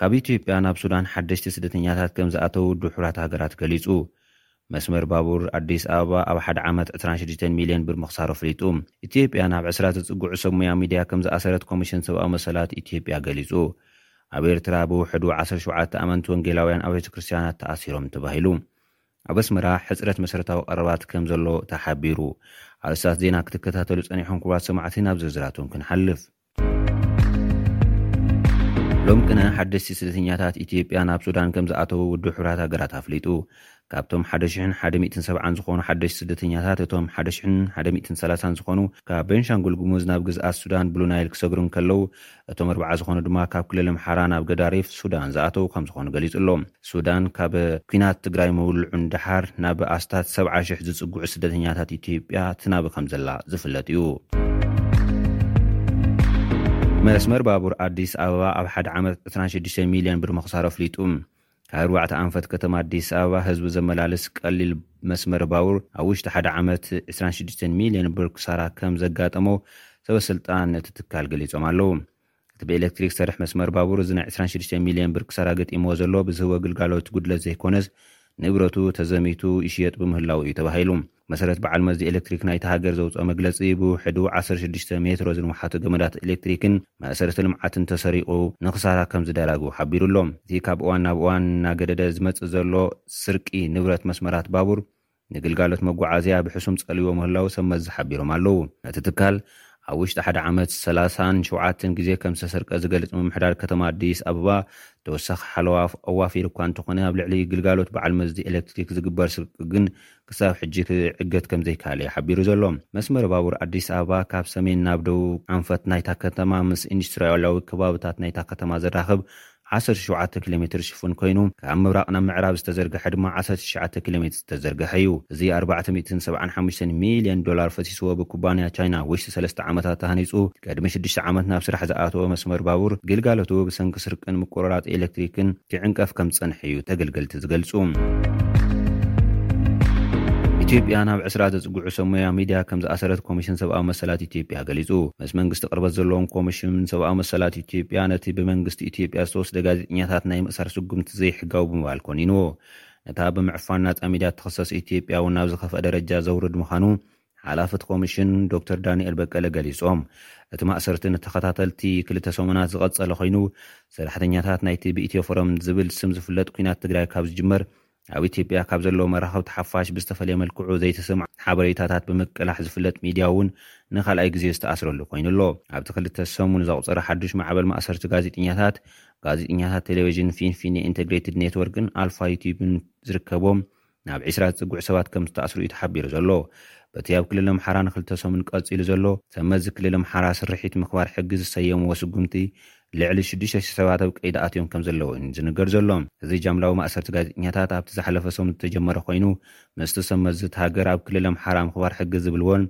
ካብ ኢትዮጵያ ናብ ሱዳን ሓደሽቲ ስደተኛታት ከም ዝኣተዉ ውድብ ሕቡራት ሃገራት ገሊጹ። መስመር ባቡር ኣዲስ ኣበባ ኣብ ሓደ ዓመት ዕስራን ሽዱሽተን ሚልዮን ብር ምኽሳሩ ኣፍሊጡ። ኢትዮጵያ ናብ ዕስራ ዝጽግዑ ሰብ ሙያ ሚድያ ከም ዝኣሰረት ኮሚሽን ሰብኣዊ መሰላት ኢትዮጵያ ገሊጹ። ኣብ ኤርትራ ብውሕዱ ዓሰርተ ሸውዓተ ኣመንቲ ወንጌላውያን ኣብያተ ክርስትያናት ተኣሲሮም ተባሂሉ። ኣብ ኣስመራ ሕጽረት መሰረታዊ ቀረባት ከም ዘሎ ተሓቢሩ። ኣርእስታት ዜና ክትከታተሉ ጸኒሕኩም ክቡራት ሰማዕቲ ናብ ዝርዝራቶም ክንሓልፍ። ሎም ቅነ ሓደስቲ ስደተኛታት ኢትዮጵያ ናብ ሱዳን ከም ዝኣተዉ ውድብ ሕብራት ሃገራት ኣፍሊጡ። ካብቶም ሓደ ሽሕን ሓደ ሚእትን ሰብዓን ዝኾኑ ሓደሽቲ ስደተኛታት እቶም ሓደ ሽሕን ሓደ ሚእትን ሰላሳን ዝኾኑ ካብ ቤንሻንጉል ጉሙዝ ናብ ግዝኣት ሱዳን ብሉ ናይል ክሰግሩ እንከለዉ እቶም ኣርብዓ ዝኾኑ ድማ ካብ ክልል ኣምሓራ ናብ ገዳሪፍ ሱዳን ዝኣተዉ ከም ዝኾኑ ገሊጹ ኣሎ። ሱዳን፣ ካብ ኲናት ትግራይ ምውልዑ ንደሓር ናብ ኣስታት ሰብዓ ሽሕ ዝጽግዑ ስደተኛታት ኢትዮጵያ ትናቢ ከምዘላ ዝፍለጥ'ዩ። መስመር ባቡር ኣዲስ ኣበባ ኣብ ሓደ ዓመት ዕስራን ሽዱሽተን ሚልዮን ብር ምኽሳሩ ኣፍሊጡ። ካብ ኣርባዕተ ኣንፈት ከተማ ኣዲስ ኣበባ ህዝቢ ዘመላልስ ቀሊል መስመር ባቡር ኣብ ውሽጢ ሓደ ዓመት ዕስራን ሽዱሽተን ሚልዮን ብር ክሳራ ከምዘጋጠሞ ሰበስልጣን እቲ ትካል ገሊጾም ኣለዉ። እቲ ብኤለክትሪክ ዝሰርሕ መስመር ባቡር እዚ ናይ ዕስራን ሽዱሽተን ሚልየን ብር ክሳራ ገጢምዎ ዘሎ ብዝህቦ ግልጋሎት ጉድለት ዘይኮነስ ንብረቱ ተዘሚቱ ይሽየጥ ብምህላዉ እዩ ተባሂሉ። ብመሰረት በዓል መዚ ኤለክትሪክ ናይታ ሃገር ዘውጽኦ መግለጺ ብውሕዱ ዓሰርተ ሽዱሽተ ሜትሮ ዝንውሓቱ ገመዳት ኤለክትሪክን መእሰርቲ ልምዓትን ተሰሪቑ ንክሳራ ከምዝዳራጉ ሓቢሩ ኣሎ። እቲ ካብ እዋን ናብ እዋን እናገደደ ዝመጽእ ዘሎ ስርቂ ንብረት መስመራት ባቡር ንግልጋሎት መጓዓዝያ ብሕሱም ጸልይዎ ምህላዉ ሰብ መዚ ሓቢሮም ኣለዉ። ነቲ ትካል ኣብ ውሽጢ ሓደ ዓመት ሰላሳን ሸውዓተን ግዜ ከም ዝተሰርቀ ዝገልጽ ምምሕዳር ከተማ ኣዲስ ኣበባ ተወሳኺ ሓለዋ ኣዋፊሩ እኳ እንተኾነ ኣብ ልዕሊ ግልጋሎት በዓል መዚ ኤለክትሪክ ዝግበር ስርቂ ግን ክሳብ ሕጂ ክዕገት ከም ዘይከኣለ እዩ ሓቢሩ ዘሎ። መስመር ባቡር ኣዲስ ኣበባ ካብ ሰሜን ናብ ደቡብ ኣንፈት ናይታ ከተማ ምስ ኢንዱስትሪያላዊ ከባብታት ናይታ ከተማ ዘራኽብ ዓሰርተ ሸውዓተ ኪሎሜትር ሽፉን ኮይኑ፣ ካብ ምብራቕ ናብ ምዕራብ ዝተዘርገሐ ድማ ዓሰርተ ትሽዓተ ኪሎሜትር ዝተዘርገሐ እዩ። እዚ ኣርባዕተ ሚእትን ሰብዓን ሓሙሽተን ሚልዮን ዶላር ፈሲስዎ ብኩባንያ ቻይና ኣብ ውሽጢ ሰለስተ ዓመታት ተሃኒፁ ቅድሚ ሽዱሽተ ዓመት ናብ ስራሕ ዝኣተወ መስመር ባቡር፣ ግልጋሎቱ ብሰንኪ ስርቅን ምቁርራፅ ኤሌክትሪክን ክዕንቀፍ ከምዝፀንሐ እዩ ተገልገልቲ ዝገልፁ። ኢትዮጵያ ናብ ዕስራ ዘፅግዑ ሰብ ሞያ ሚዲያ ከምዝኣሰረት ኮሚሽን ሰብኣዊ መሰላት ኢትዮጵያ ገሊፁ። ምስ መንግስቲ ቅርበት ዘለዎም ኮሚሽን ሰብኣዊ መሰላት ኢትዮጵያ ነቲ ብመንግስቲ ኢትዮጵያ ዝተወስደ ጋዜጠኛታት ናይ ምእሳር ስጉምቲ ዘይሕጋዊ ብምባል ኮኒንዎ። ነታ ብምዕፋን ናጻ ሚድያ እትኽሰስ ኢትዮጵያ እውን ናብ ዝኸፍኣ ደረጃ ዘውርድ ምዃኑ ሓላፊ እቲ ኮሚሽን ዶክተር ዳኒኤል በቀለ ገሊጾም። እቲ ማእሰርቲ ንተኸታተልቲ ክልተ ሰሙናት ዝቐጸለ ኮይኑ፣ ሰራሕተኛታት ናይቲ ብኢትዮ ፎረም ዝብል ስም ዝፍለጥ ኲናት ትግራይ ካብ ዝጅመር ኣብ ኢትዮጵያ ካብ ዘለዉ መራኸብቲ ሓፋሽ ብዝተፈለየ መልክዑ ዘይተሰምዑ ሓበሬታታት ብምቅላሕ ዝፍለጥ ሚድያ'ውን ንካልኣይ ግዜ ዝተኣስረሉ ኮይኑ ኣሎ። ኣብቲ ክልተ ሰሙን ዘቑፀረ ሓዱሽ ማዕበል ማእሰርቲ ጋዜጠኛታት፣ ጋዜጠኛታት ቴሌቪዥን ፊንፊኔ ኢንተግሬትድ ኔትወርክን ኣልፋ ዩቲዩብን ዝርከቦም ናብ ዕስራ ዝፅግዑ ሰባት ከምዝተኣስሩ እዩ ተሓቢሩ ዘሎ። በቲ ኣብ ክልል ኣምሓራ ንክልተ ሰሙን ቀፂሉ ዘሎ ሰብመዚ ክልል ኣምሓራ ስርሒት ምኽባር ሕጊ ዝሰየምዎ ስጉምቲ ልዕሊ ሽዱሽተ ሽሕ ሰባት ኣብ ቀይዲ ኣትዮም ከምዘለዉ እዩ ዝንገር ዘሎ። እዚ ጃምላዊ ማእሰርቲ ጋዜጠኛታት ኣብቲ ዝሓለፈ ሰሙን ዝተጀመረ ኮይኑ፣ ምስቲ ሰብ መዚ እታ ሃገር ኣብ ክልል ኣምሓራ ምኽባር ሕጊ ዝብልዎን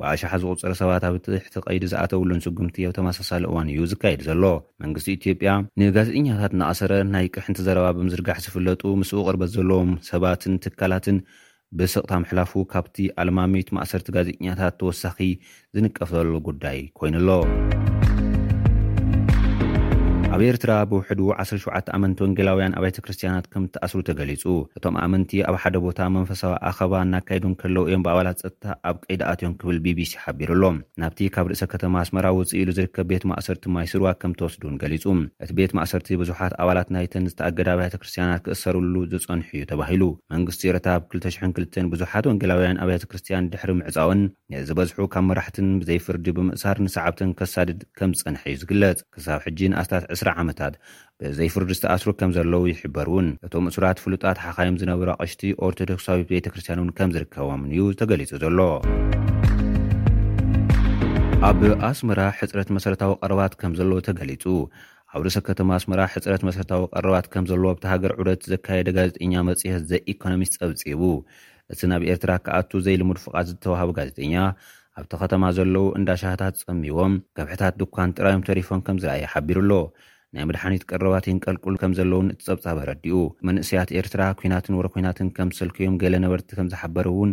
ብኣሽሓት ዝቑጸሩ ሰባት ኣብ ትሕቲ ቀይዲ ዝኣተውሉን ስጉምቲ ኣብ ተመሳሳሊ እዋን እዩ ዝካየድ ዘሎ። መንግስቲ ኢትዮጵያ፣ ንጋዜጠኛታት እናኣሰረ ናይ ቅርሕንቲ ዘረባ ብምዝርጋሕ ዝፍለጡ ምስኡ ቅርበት ዘለዎም ሰባትን ትካላትን ብስቕታ ምሕላፉ ካብቲ ኣልማሚት ማእሰርቲ ጋዜጠኛታት ተወሳኺ ዝንቀፍ ዘሎ ጉዳይ ኮይኑ ኣሎ። ኣብ ኤርትራ ብውሕዱ ዓሰርተ ሸውዓተ ኣመንቲ ወንጌላውያን ኣብያተ ክርስትያናት ከም እተኣስሩ ተገሊጹ። እቶም ኣመንቲ ኣብ ሓደ ቦታ መንፈሳዊ ኣኸባ እናካየዱ እንከለዉ እዮም ብኣባላት ጸጥታ ኣብ ቀይዲ ኣትዮም ክብል ቢቢሲ ሓቢሩ ኣሎ። ናብቲ ካብ ርእሰ ከተማ ኣስመራ ውጽእ ኢሉ ዝርከብ ቤት ማእሰርቲ ማይስርዋ ከም ተወስዱ እውን ገሊጹ። እቲ ቤት ማእሰርቲ ብዙሓት ኣባላት ናይተን ዝተኣገዳ ኣብያተ ክርስትያናት ክእሰርሉ ዝጸንሑ'ዩ ተባሂሉ። መንግስቲ ኤርትራ ኣብ ክልተ ሽሕን ክልተን ብዙሓት ወንጌላውያን ኣብያተ ክርስትያን ድሕሪ ምዕጻወን ንዝበዝሑ ካብ መራሕትን ብዘይ ፍርዲ ብምእሳር ንሰዓብተን ከሳድድ ከም ዝጸንሐ'ዩ ዝግለጽ። ክሳብ ሕጂ ንኣስታት ዕስራ ዓመታት ብዘይ ፍርዲ ዝተኣስሩ ከም ዘለዉ ይሕበር'ውን። እቶም እሱራት ፍሉጣት ሓኻይም ዝነበሩ ኣቕሽቲ ኦርቶዶክሳዊት ቤተ ክርስትያን'ውን ከም ዝርከቦምን'ዩ ተገሊጹ ዘሎ። ኣብ ኣስመራ ሕጽረት መሰረታዊ ቀረባት ከም ዘሎ ተገሊጹ። ኣብ ርእሰ ከተማ ኣስመራ ሕጽረት መሰረታዊ ቀረባት ከም ዘሎ ኣብታ ሃገር ዑደት ዘካየደ ጋዜጠኛ መጽሔት ዘ ኢኮኖሚስት ጸብጺቡ። እቲ ናብ ኤርትራ ክኣቱ ዘይልሙድ ፍቓድ ዝተዋህቦ ጋዜጠኛ፣ ኣብቲ ከተማ ዘለዉ እንዳ ሻህታት ጸምይዎም፣ ከብሕታት ድኳን ጥራዮም ተሪፎም ከም ዝረኣየ ሓቢሩ ኣሎ። ናይ መድሓኒት ቀረባት የንቀልቅሉ ከም ዘለዉን እቲ ጸብጻብ ኣረዲኡ። መንእሰያት ኤርትራ፣ ኲናትን ወረ ኲናትን ከም ዝሰልከዮም ገለ ነበርቲ ከም ዝሓበር'ውን፣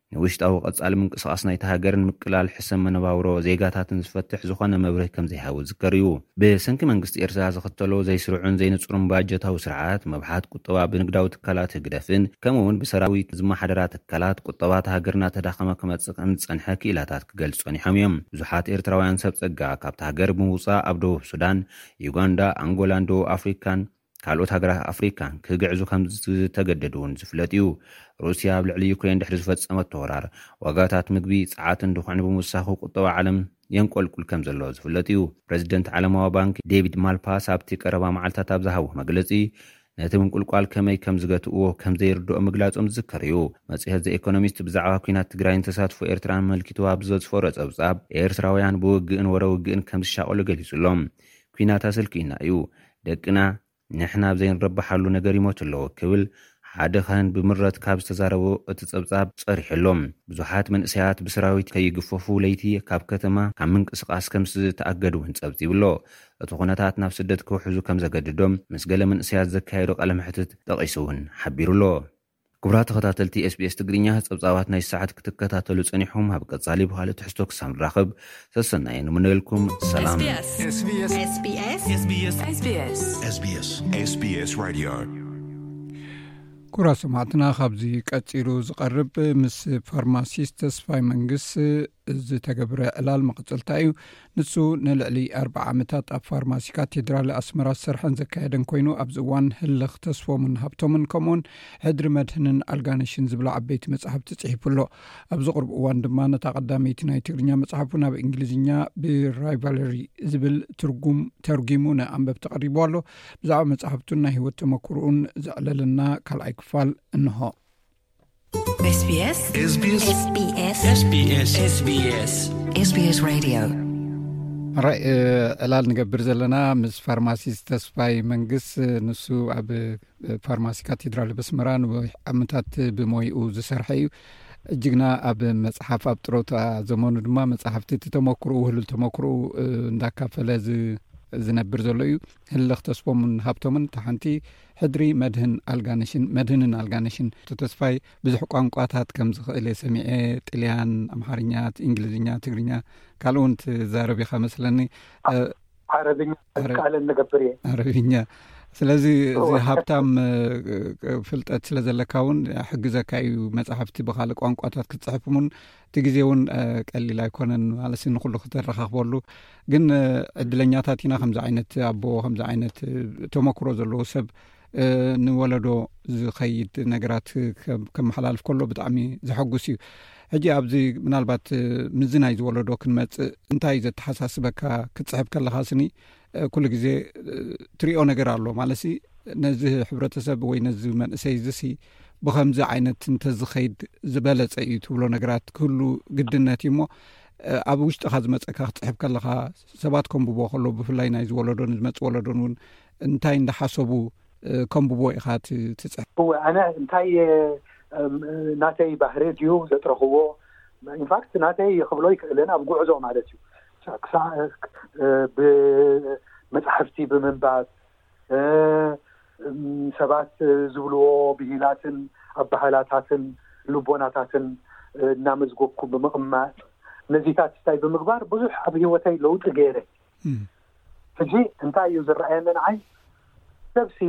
ንውሽጣዊ ቀጻሊ ምንቅስቓስ ናይታ ሃገርን ምቅላል ሕሰም መነባብሮ ዜጋታትን ዝፈትሕ ዝኾነ መብርሂ ከምዘይሃቡ ዝዝከር እዩ። ብሰንኪ መንግስቲ ኤርትራ ዝኽተሎ ዘይስሩዕን ዘይንጹርን ባጀታዊ ስርዓት፣ መብሓት ቁጠባ ብንግዳዊ ትካላት ህግደፍን ከምኡ'ውን ብሰራዊት ዝመሓደራ ትካላት ቁጠባ እታ ሃገር እናተዳኸመ ክመጽእ ከምዝጸንሐ ክኢላታት ክገልጹ ጸኒሖም እዮም። ብዙሓት ኤርትራውያን ሰብ ጸጋ ካብታ ሃገር ብምውጻእ ኣብ ደቡብ ሱዳን፣ ዩጋንዳ፣ ኣንጎላን ደቡብ ኣፍሪካን ካልኦት ሃገራት ኣፍሪካ ክግዕዙ ከምዝተገደዱ እውን ዝፍለጥ እዩ። ሩሲያ ኣብ ልዕሊ ዩክሬን ድሕሪ ዝፈፀመቶ ወራር ዋጋታት ምግቢ፣ ፀዓትን ድኹዕን ብምውሳኹ ቁጠባ ዓለም የንቆልቁል ከምዘሎ ዝፍለጥ እዩ። ፕረዚደንት ዓለማዊ ባንኪ ዴቪድ ማልፓስ ኣብቲ ቀረባ መዓልታት ኣብ ዝሃቦ መግለፂ ነቲ ምንቁልቋል ከመይ ከምዝገትእዎ ከምዘይርደኦ ምግላፆም ዝዝከር እዩ። መፅሄት ዘ ኤኮኖሚስት ብዛዕባ ኲናት ትግራይን ተሳትፎ ኤርትራን ኣመልኪቱ ኣብ ዘስፈሮ ፀብፃብ ኤርትራውያን ብውግእን ወረ ውግእን ከምዝሻቐሉ ገሊፁ ኣሎ። ኲናት ኣሰልክዩና እዩ። ደቅና ንሕና ኣብ ዘይንረብሓሉ ነገር ይሞቱ ኣለዉ ክብል ሓደ ካህን ብምረት ካብ ዝተዛረቦ እቲ ጸብጻብ ጸሪሑ ኣሎ። ብዙሓት መንእሰያት ብሰራዊት ከይግፈፉ ለይቲ ካብ ከተማ ካብ ምንቅስቓስ ከምዝተኣገዱ እውን ጸብጺቡ ኣሎ። እቲ ኩነታት ናብ ስደት ክውሕዙ ከምዘገድዶም ምስ ገለ መንእሰያት ዘካየዶ ቃለመሕትት ጠቒሱ እውን ሓቢሩ ኣሎ። ክቡራት ተኸታተልቲ SBS ትግርኛ ጸብጻባት ናይዚ ሰዓት ክትከታተሉ ጸኒሑም ኣብ ቀጻሊ ብኻልእ ትሕዝቶ ክሳብ ንራኸብ ሰሰናዩ ንምነየልኩም ሰላም ኩራ ሰማዕትና ካብዚ ቀጺሉ ዝቐርብ ምስ ፋርማሲስ ተስፋይ መንግስ ዝተገብረ ዕላል መቐጸልታ እዩ ንሱ ንልዕሊ ኣርብዓ ዓመታት ኣብ ፋርማሲ ካቴድራል ኣስመራ ዝሰርሐን ዘካየደን ኮይኑ ኣብዚ እዋን ህልኽ ተስፎምን ሃብቶምን ከምኡውን ሕድሪ መድህንን ኣልጋነሽን ዝብላ ዓበይቲ መጻሕፍቲ ጽሒፉ ኣሎ። ኣብዚ ቅርብ እዋን ድማ ነታ ቀዳመይቲ ናይ ትግርኛ መጽሓፉ ናብ እንግሊዝኛ ብራይቫለሪ ዝብል ትርጉም ተርጒሙ ንኣንበብቲ ቀሪብዎ ኣሎ። ብዛዕባ መጻሕፍቱን ናይ ህይወት ተመክርኡን ዘዕለለና ካልኣይ ክፋል እንሆ። ራይ ዕላል ንገብር ዘለና ምስ ፋርማሲ ዝተስፋይ መንግስ ንሱ ኣብ ፋርማሲ ካቴድራል በስመራ ንዓመታት ብሞይኡ ዝሰርሐ እዩ እጅግና ኣብ መፅሓፍ ኣብ ጥሮታ ዘመኑ ድማ መፅሓፍቲ እቲ ተመክርኡ ውህሉል ተመክርኡ እንዳካፈለ ዝነብር ዘሎ እዩ ህልኽ ተስፎምን ሃብቶምን እታ ሓንቲ ሕድሪ መድህን ኣልጋነሽን መድህንን ኣልጋነሽን እቲ ተስፋይ ብዙሕ ቋንቋታት ከም ዝኽእል እየ ሰሚዐ ጥልያን ኣምሓርኛ እንግሊዝኛ ትግርኛ ካልእ እውን ትዛረብ ኢኻ መስለኒ ዓረብኛ ቃለ ንገብር እየ ዓረብኛ ስለዚ እዚ ሃብታም ፍልጠት ስለ ዘለካ እውን ሕግዘካ እዩ መፅሕፍቲ ብካልእ ቋንቋታት ክትፅሕፍሙን እቲ ግዜ እውን ቀሊል ኣይኮነን ማለት ንኩሉ ክተረካክበሉ ግን ዕድለኛታት ኢና ከምዚ ዓይነት ኣቦ ከምዚ ዓይነት ተመክሮ ዘለዎ ሰብ ንወለዶ ዝኸይድ ነገራት ከመሓላልፍ ከሎ ብጣዕሚ ዘሐጉስ እዩ ሕጂ ኣብዚ ምናልባት ምዚ ናይ ዝወለዶ ክንመፅእ እንታይ እዩ ዘተሓሳስበካ ክትፅሕብ ከለካ ስኒ ኩሉ ግዜ ትሪኦ ነገር ኣሎ ማለት ሲ ነዚ ሕብረተሰብ ወይ ነዚ መንእሰይ እዚ ሲ ብከምዚ ዓይነት እንተዝከይድ ዝበለፀ እዩ ትብሎ ነገራት ክህሉ ግድነት እዩ እሞ ኣብ ውሽጥካ ዝመፀካ ክትፅሕብ ከለካ ሰባት ከምብቦ ከሎ ብፍላይ ናይ ዝወለዶን ዝመፅ ወለዶን እውን እንታይ እንዳሓሰቡ ከምብቦ ኢካ ትፅሕብ እወ ኣነ እንታይ ናተይ ባህሪ ድዩ ዘጥረክዎ ኢንፋክት ናተይ ክብሎ ይክእልን ኣብ ጉዕዞ ማለት እዩ ብመፅሓፍቲ ብምንባብ ሰባት ዝብልዎ ብሂላትን ኣባህላታትን ልቦናታትን እናመዝጎኩ ብምቕማጥ ነዚታት ስታይ ብምግባር ብዙሕ ኣብ ሂወተይ ለውጢ ገይረ ሕጂ እንታይ እዩ ዝረኣየኒ ንዓይ ሰብሲ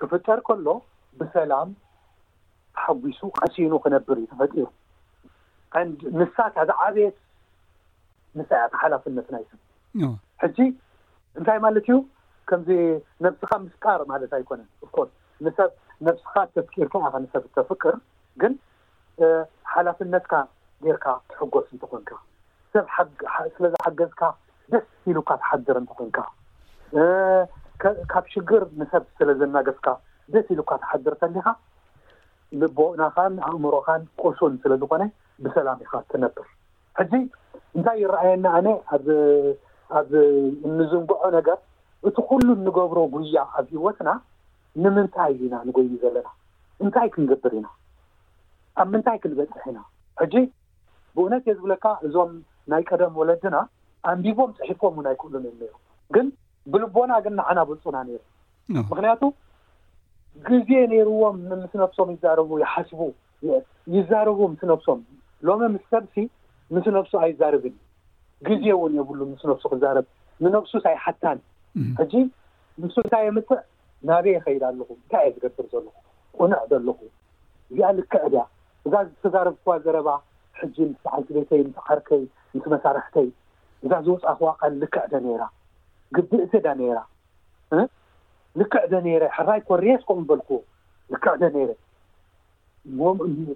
ክፍጠር ከሎ ብሰላም ተሓጒሱ ቀሲኑ ክነብር እዩ ተፈጢሩ and ንሳ እታ ዝዓበየት ንሳ እያ እታ ሓላፍነት ናይ ሰብ ሕጂ እንታይ ማለት እዩ ከምዚ ነብስኻ ምፍቃር ማለት ኣይኮነን of course ንሰብ ነብስኻ ተፍቂርካ ኢኻ ንሰብ እተፍቅር ግን ሓላፍነትካ ጌርካ ትሕጎስ እንተኾንካ ሰብ ስለ ዝሓገዝካ ደስ ኢሉካ ትሓድር እንተኮንካ ካብ ሽግር ንሰብ ስለዘናገፍካ ደስ ኢሉካ ትሓድር ተሊካ ልቦናካን ኣእምሮካን ቁሱን ስለዝኮነ ብሰላም ኢካ ትነብር ሕጂ እንታይ ይረኣየኒ ኣነ ኣብ ኣብ እንዝንግዖ ነገር እቲ ኩሉ እንገብሮ ጉያ ኣብ ሂወትና ንምንታይ ኢና ንጎይ ዘለና እንታይ ክንገብር ኢና ኣብ ምንታይ ክንበጽሕ ኢና ሕጂ ብኡነት እየ ዝብለካ እዞም ናይ ቀደም ወለድና ኣንቢቦም ጽሒፎም ውን ኣይክእሉን እዮም ነይሮም ግን ብልቦና ግን ንዓና ብልጹና ነይሮም ምክንያቱ ግዜ ነይርዎም ምስ ነብሶም ይዛረቡ ይሓስቡ ይዛረቡ ምስ ነብሶም ሎሚ ምስ ሰብሲ ምስ ነብሱ ኣይዛርብን እዩ ግዜ ውን የብሉ ምስ ነብሱ ክዛረብ ንነብሱስ ኣይሓታን ሕጂ ንሱ እንታይ የምጽእ ናበይ ይኸይድ ኣለኹ? እንታይ እየ ዝገብር ዘለኹ? ቅኑዕ ዶ ኣለኹ? እዚኣ ልክዕ ድያ? እዛ ዝተዛረብክዋ ዘረባ ሕጂ ምስ በዓልቲ ቤተይ፣ ምስ ዓርከይ፣ ምስ መሳርሕተይ፣ እዛ ዝወጻእክዋ ቃል ልክዕ ዶ ነይራ? ግብእቲ ዶ ነይራ? እህ! ልክዕ ዶ ነይረ? ሕራይ ኮርየስ ከምኡ በልክዎ? ልክዕ ዶ ነይረ? እሞ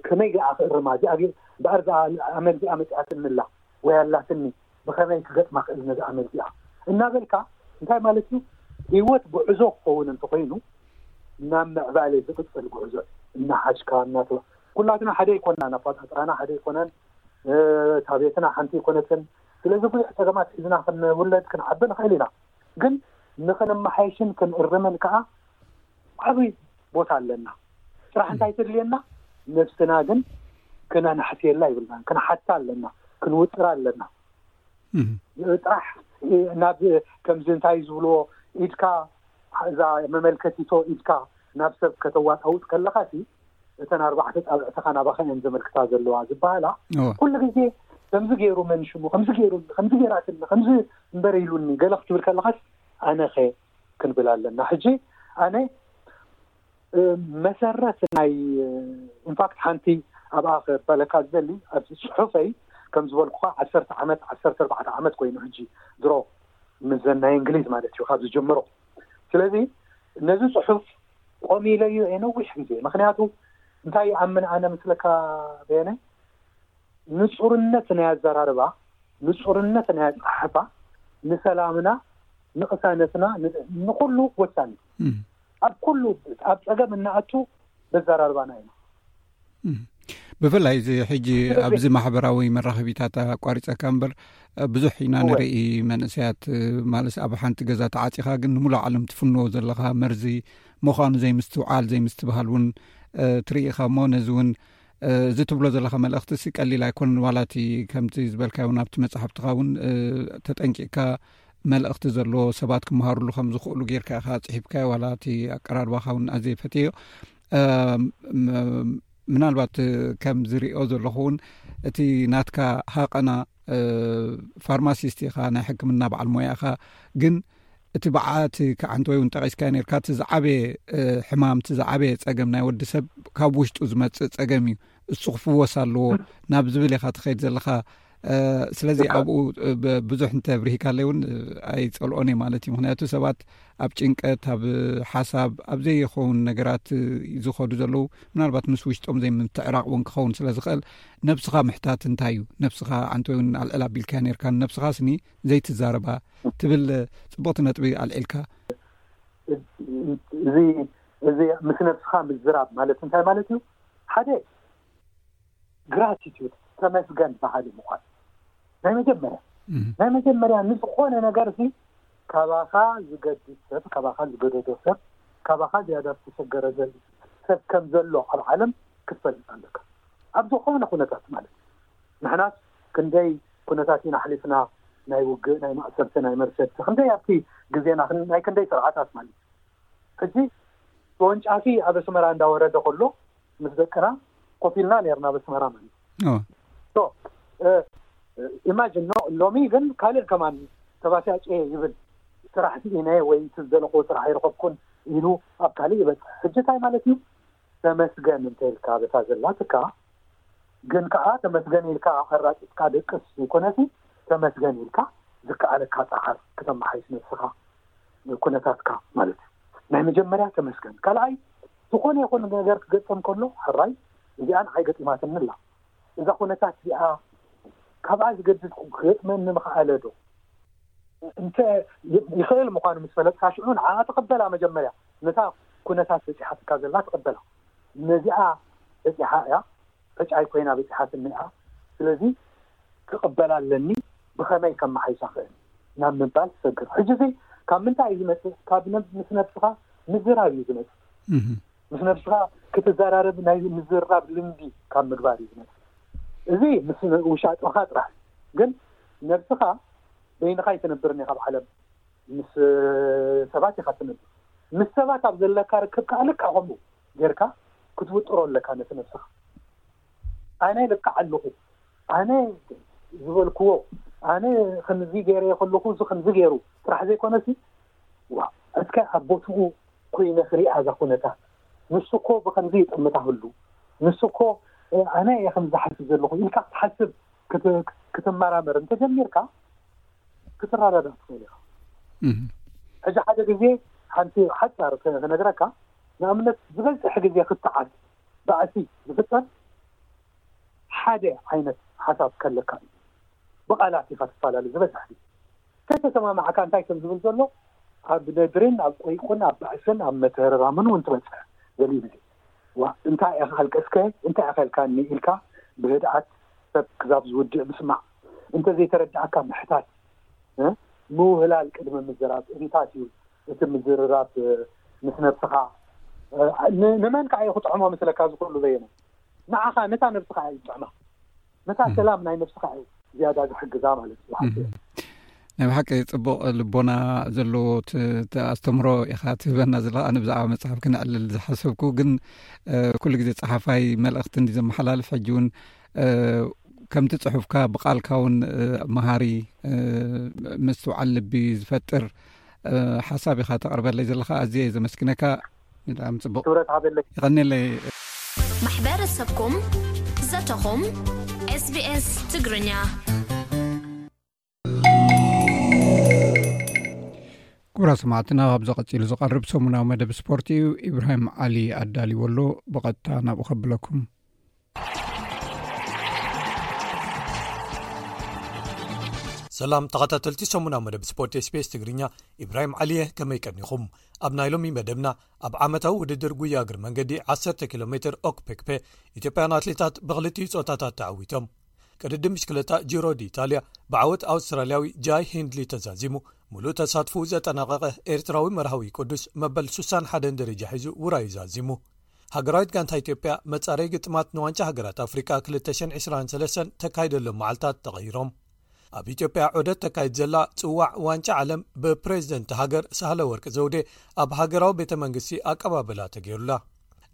ከመይ ደኣ ክእርማ እዚኣ ግን እምበኣር እዛ ኣመል እዚኣ መጺኣትኒ'ላ ወይ ኣላትኒ ብኸመይ ክገጥማ ክእል ነዛ ኣመል እዚኣ እናበልካ እንታይ ማለት እዩ ህይወት ጉዕዞ ክኸውን እንተኾይኑ ናብ ምዕባለ ዝቕጽል ጉዕዞ እዩ እናሓሽካ እናተ ኩላትና ሓደ ኣይኮናን ኣፋጣጥራና ሓደ ኣይኮነን እታ ቤትና ሓንቲ ኣይኮነትን ስለዚ ብዙሕ ጸገማት ሒዝና ክንውለድ ክንዓቢ ንኽእል ኢና ግን ንኽንመሓየሽን ክንእርምን ከኣ ዓቢ ቦታ ኣለና ጥራሕ እንታይ ትድልየና ነብስና ግን ክነናሕስየላ ይብልናን ክንሓታ ኣለና ክንውጥራ ኣለና ጥራሕ ናብ ከምዚ እንታይ ዝብልዎ ኢድካ እዛ መመልከቲቶ ኢድካ ናብ ሰብ ከተዋጣውጥ ከለካ ሲ እተን ኣርባዕተ ጣብዕትካ ናባካ እየን ዘመልክታ ዘለዋ ዝበሃላ ኩሉ ግዜ ከምዚ ገይሩ መንሽሙ ከምዚ ገይሩኒ ከምዚ ገይራትኒ ከምዚ እምበረ ኢሉኒ ገለ ክትብል ከለካስ ኣነኸ ክንብል ኣለና ሕጂ ኣነ መሰረት ናይ ኢንፋክት ሓንቲ ኣብኣ ክበለካ ዝደሊ ኣብዚ ፅሑፈይ ከም ዝበልኩካ ዓሰርተ ዓመት ዓሰርተ ኣርባዕተ ዓመት ኮይኑ ሕጂ ድሮ ምዘን ናይ እንግሊዝ ማለት እዩ ካብ ዝጀምሮ ስለዚ ነዚ ፅሑፍ ቆሚ ኢለዩ ነዊሕ ግዜ ምክንያቱ እንታይ ይኣምን ኣነ ምስለካ ቤነ ንጹርነት ናይ ኣዘራርባ፣ ንጹርነት ናይ ኣጸሓሕፋ ንሰላምና፣ ንቕሳነትና፣ ንኹሉ ወሳኒት እዩ። ኣብ ኩሉ ኣብ ጸገም እንኣቱ በዘራርባና ኢና። ብፍላይ እዚ ሕጂ ኣብዚ ማሕበራዊ መራኸቢታት ኣቋሪፀካ እምበር ብዙሕ ኢና ንርኢ መንእሰያት ማለት ኣብ ሓንቲ ገዛ ተዓፂኻ ግን ንሙሉእ ዓለም ትፍንዎ ዘለኻ መርዚ ምዃኑ ዘይምስትውዓል ዘይምስትብሃል እውን ትርኢኻ እሞ ነዚ እውን እዚ ትብሎ ዘለካ መልእክቲ ሲ ቀሊል ኣይኮነን ዋላ እቲ ከምቲ ዝበልካዮ ውን ኣብቲ መፅሓፍትካ ውን ተጠንቂቅካ መልእክቲ ዘለዎ ሰባት ክምሃርሉ ከም ዝኽእሉ ጌርካ ኢካ ፅሒፍካዮ ዋላ እቲ ኣቀራርባካ ውን ኣዘይ ፈትዮ ምናልባት ከም ዝሪኦ ዘለኹ ውን እቲ ናትካ ሃቀና ፋርማሲስት ኢካ ናይ ሕክምና በዓል ሞያ ኢካ ግን እቲ ብዓኣት ክዓ እንተወይ እውን ጠቂስካዮ ነርካ እቲ ዝዓበየ ሕማም እቲ ዝዓበየ ፀገም ናይ ወዲ ሰብ ካብ ውሽጡ ዝመፅእ ፀገም እዩ እሱ ክፍወስ ኣለዎ ናብ ዝብል ኢካ ትከይድ ዘለካ ስለዚ ኣብኡ ብዙሕ እንተ ብርሂካለይ እውን ኣይፀልኦን እየ ማለት እዩ ምክንያቱ ሰባት ኣብ ጭንቀት ኣብ ሓሳብ ኣብ ዘይኸውን ነገራት ዝኸዱ ዘለዉ ምናልባት ምስ ውሽጦም ዘይምትዕራቅ እውን ክኸውን ስለ ዝኽእል ነብስኻ ምሕታት እንታይ እዩ ነብስኻ ዓንተ ወይውን ኣልዕል ኣቢልካዮ ነርካ ነብስኻ ስኒ ዘይትዛረባ ትብል ፅቡቕቲ ነጥቢ ኣልዒልካ። እዚ ምስ ነብስኻ ምዝራብ ማለት እንታይ ማለት እዩ? ሓደ ግራቲቱድ ተመስገን በሃሊ ምዃን ናይ መጀመርያ ናይ መጀመርያ ንዝኾነ ነገር እዚ ካባኻ ዝገድድ ሰብ ካባኻ ዝገደዶ ሰብ ካባኻ ዝያዳ ዝተሸገረ ዘ ሰብ ከም ዘሎ ኣብ ዓለም ክትፈልጥ ኣለካ ኣብ ዝኾነ ኩነታት ማለት እዩ። ንሕናስ ክንደይ ኩነታት ኢና ኣሕሊፍና ናይ ውግእ ናይ ማእሰርቲ ናይ መርሸድቲ ክንደይ ኣብቲ ግዜና ናይ ክንደይ ስርዓታት ማለት እዩ ሕጂ ተወንጫፊ ኣብ ኣስመራ እንዳ ወረደ ከሎ ምስ ደቅና ኮፍ ኢልና ነርና ኣብ ኣስመራ ማለት እዩ እ ኢማጅን ኖ ሎሚ ግን ካልእ ከማን ተባሲያ ጨየ ይብል ስራሕ ስኢነ ወይ እቲ ዝደለክዎ ስራሕ ኣይረኸብኩን ኢሉ ኣብ ካልእ ይበጽሕ ሕጂ እንታይ ማለት እዩ ተመስገን እንተኢልካ በታ ዘላትካ ግን ከኣ ተመስገን ኢልካ ኣራጢጥካ ደቅስ ዘይኮነሲ ተመስገን ኢልካ ዝከኣለካ ጸዓር ክተመሓይሽ ነብስኻ ኩነታትካ ማለት እዩ ናይ መጀመርያ ተመስገን ካልኣይ ዝኾነ ይኹን ነገር ክገጥም ከሎ ሕራይ እዚኣን ዓይገጢማትኒ ኣላ እዛ ኩነታት እዚኣ ካብኣ ዝገድድ ክገጥመኒ ምኸኣለ ዶ? እንተ ይኸእል ምዃኑ ምስ ፈለጥካ ሽዑ ንዓኣ ተቐበላ መጀመርያ ነታ ኩነታት በጺሓትካ ዘላ ተቐበላ ነዚኣ በጺሓ እያ ፈጫይ ኮይና በጺሓትኒ እያ ስለዚ ክቕበላ ኣለኒ ብኸመይ ከመሓይሻ ክእል ናብ ምባል ትሰግር ሕጂ እዚ ካብ ምንታይ እዩ ዝመጽእ ካብ ምስ ነብስኻ ምዝራብ እዩ ዝመጽእ ምስ ነብስኻ ክትዘራረብ ናይ ምዝርራብ ልምዲ ካብ ምግባር እዩ ዝመጽእ። እዚ ምስ ውሻጠኻ ጥራሕ እዩ። ግን ነብስኻ በይንኻ ኣይትነብርን ኢኻ ኣብ ዓለም ምስ ሰባት ኢኻ ትነብር። ምስ ሰባት ኣብ ዘለካ ርክብ ከኣ ልክዕ ከምኡ ጌርካ ክትውጥሮ ኣለካ ነቲ ነብስኻ። ኣነ ልክዕ ኣለኹ፣ ኣነ ዝበልክዎ፣ ኣነ ከምዚ ጌረ ከለኹ እዚ ከምዚ ጌሩ ጥራሕ ዘይኮነሲ ዋእ እስከ ኣብ ቦትኡ ኮይነ ክሪኣ እዛ ኩነታት ንሱ እኮ ብከምዚ ይጥምታ ህሉ ንሱ እኮ ኣነ እየ ከምዚ ዝሓስብ ዘለኩ ኢልካ ክትሓስብ ክትመራመር እንተጀሚርካ ክትረዳዳእ ትክእል ኢካ ሕጂ ሓደ ግዜ ሓንቲ ሓጻር ክነግረካ ንኣብነት ዝበዝሕ ግዜ ክትዓት ባእሲ ዝፍጠር ሓደ ዓይነት ሓሳብ ከለካ እዩ ብቃላት ኢካ ትፋላለ ዝበዝሕ ግዜ ከይተሰማማዕካ እንታይ ከም ዝብል ዘሎ ኣብ ነድርን ኣብ ቆይቁን ኣብ ባእስን ኣብ መተህረራምን እውን ትበጽሕ ገሊኡ ግዜ። ዋእ እንታይ ኢኻ ኣልቀስከ እንታይ ኢኻ ኢልካኒ ኢልካ ብህድኣት ሰብ ክዛብ ዝውድእ ምስማዕ፣ እንተዘይተረድኣካ ምሕታት፣ ምውህላል ቅድሚ ምዝራብ እንታት እዩ እቲ ምዝርራብ ምስ ነብስኻ። ንመን ከኣ እዩ ክጥዕሞ መስለካ እዚ ኩሉ በየነ ንዓኻ ነታ ነብስኻ እያ ዝጥዕማ። ነታ ሰላም ናይ ነብስኻ እዩ ዝያዳ ዝሕግዛ ማለት እዩ ሓቂ እዩ ናይ ብሓቂ ፅቡቅ ልቦና ዘለዎ ኣስተምሮ ኢካ ትህበና ዘለካ ኣነ ብዛዕባ መፅሓፍ ክነዕልል ዝሓሰብኩ ግን ኩሉ ግዜ ፀሓፋይ መልእክቲ እንዲ ዘመሓላልፍ ሕጂ እውን ከምቲ ፅሑፍካ ብቃልካ እውን መሃሪ ምስትውዓል ልቢ ዝፈጥር ሓሳብ ኢካ ተቅርበለይ ዘለካ ኣዝየ ዘመስግነካ ብጣዕሚ ጽቡቅ ክብረት ሃበለይ። የቐኔለይ። ማሕበረሰብኩም ዘተኹም SBS ትግርኛ። ክቡራት ሰማዕትና ካብዚ ቀጺሉ ዝቐርብ ሰሙናዊ መደብ ስፖርት እዩ ኢብራሂም ዓሊ ኣዳልዎ ኣሎ ብቐጥታ ናብኡ ከብለኩም ሰላም ተኸታተልቲ ሰሙናዊ መደብ ስፖርት ስፔስ ትግርኛ ኢብራሂም ዓሊየ ከመይ ቀኒኹም ኣብ ናይ ሎሚ መደብና ኣብ ዓመታዊ ውድድር ጉያ እግር መንገዲ 1ሰ ኪሎ ሜትር ኦክፔክፔ ኢትዮጵያን ኣትሌታት ብክልቲኡ ፆታታት ተዓዊቶም ቅድዲ ምሽክለታ ጅሮዲ ኢታልያ ብዓወት ኣውስትራልያዊ ጃይ ሂንድሊ ተዛዚሙ ሙሉእ ተሳትፉ ዘጠናቐቐ ኤርትራዊ መርሃዊ ቅዱስ መበል 61 ደረጃ ሒዙ ውራይ ዛዚሙ ሃገራዊት ጋንታ ኢትዮጵያ መጻረይ ግጥማት ንዋንጫ ሃገራት ኣፍሪቃ 2023 ተካይደሎም መዓልታት ተቐይሮም። ኣብ ኢትዮጵያ ዑደት ተካይድ ዘላ ጽዋዕ ዋንጫ ዓለም ብፕሬዚደንት ሃገር ሳህለ ወርቂ ዘውዴ ኣብ ሃገራዊ ቤተ መንግስቲ ኣቀባበላ ተገይሩላ።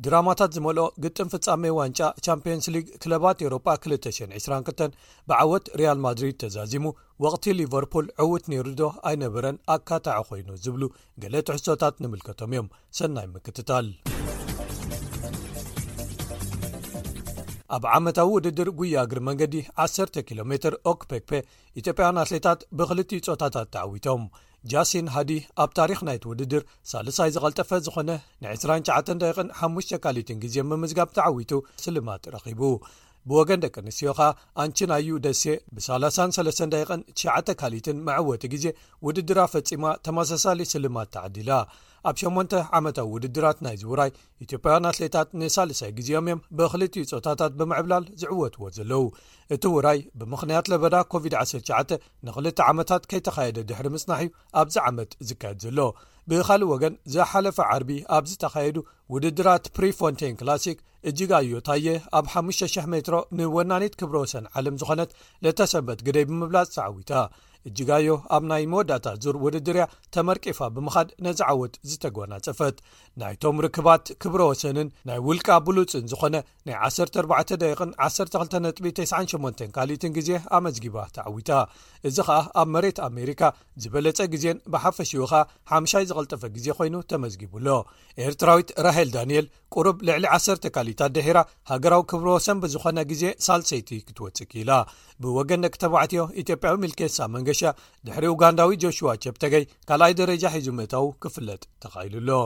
ድራማታት ዝመልኦ ግጥም ፍጻሜ ዋንጫ ቻምፕዮንስ ሊግ ክለባት ኤሮጳ 222 ብዓወት ሪያል ማድሪድ ተዛዚሙ ወቕቲ ሊቨርፑል ዕውት ነይሩዶ ኣይነበረን ኣካታዒ ኮይኑ ዝብሉ ገለ ትሕሶታት ንምልከቶም እዮም ሰናይ ምክትታል ኣብ ዓመታዊ ውድድር ጉያ እግሪ መንገዲ 1ሰ ኪሎ ሜትር ኦክፔክፔ ኢትዮጵያውያን ኣትሌታት ብክልትኡ ፆታታት ተዓዊቶም ጃሲን ሃዲ ኣብ ታሪክ ናይቲ ውድድር ሳልሳይ ዝቐልጠፈ ዝኾነ ን29 ደቂቕን ሓ ካሊትን ግዜ ምምዝጋብ ተዓዊቱ ስልማት ረኺቡ ብወገን ደቂ ኣንስትዮ ከኣ ኣንችን ኣዩ ደሴ ብሳላሳን ሰለስተን ደቂቐን ትሽዓተ ካልኢትን መዐወቲ ግዜ ውድድራ ፈጺማ ተመሳሳሊ ስልማት ተዓዲላ። ኣብ ሸሞንተ ዓመታዊ ውድድራት ናይዚ ውራይ ኢትዮጵያውያን ኣትሌታት ንሳልሳይ ግዜኦም እዮም ብክልቲኡ ጾታታት ብምዕብላል ዝዕወትዎ ዘለዉ። እቲ ውራይ ብምኽንያት ለበዳ ኮቪድ ዓሰርተ ትሽዓተ ንክልተ ዓመታት ከይተኻየደ ድሕሪ ምጽናሕ'ዩ ኣብዚ ዓመት ዝካየድ ዘሎ ብኻልእ ወገን ዝሓለፈ ዓርቢ ኣብ ዝተኻየዱ ውድድራት ፕሪፎንቴን ክላሲክ እጅግ ኣዮ ታየ ኣብ 5,00 ሜትሮ ንወናኒት ክብረ ወሰን ዓለም ዝኾነት ለተሰንበት ግደይ ብምብላፅ ተዓዊታ እጅጋዮ ኣብ ናይ መወዳእታ ዙር ውድድር እያ ተመርቂፋ ብምኻድ ነዚ ዓወት ዝተጓናፀፈት ናይቶም ርክባት ክብረ ወሰንን ናይ ውልቃ ብሉፅን ዝኾነ ናይ 14 ደቂቕን 12.98 ካልኢትን ግዜ ኣመዝጊባ ተዓዊታ እዚ ከኣ ኣብ መሬት ኣሜሪካ ዝበለጸ ግዜን ብሓፈሽኡ ኸኣ ሓምሻይ ዝቐልጠፈ ግዜ ኮይኑ ተመዝጊቡ ኣሎ ኤርትራዊት ራሄል ዳንኤል ቅሩብ ልዕሊ 1ሰተ ካልኢታት ድሒራ ሃገራዊ ክብሪ ወሰን ብዝኾነ ግዜ ሳልሰይቲ ክትወጽእ ክኢላ ብወገን ደቂ ተባዕትዮ ኢትዮጵያዊ ሚልኬሳ መንገሻ ድሕሪ ኡጋንዳዊ ጆሽዋ ቸፕተገይ ካልኣይ ደረጃ ሒዙ ምእታው ክፍለጥ ተኻኢሉ ኣሎ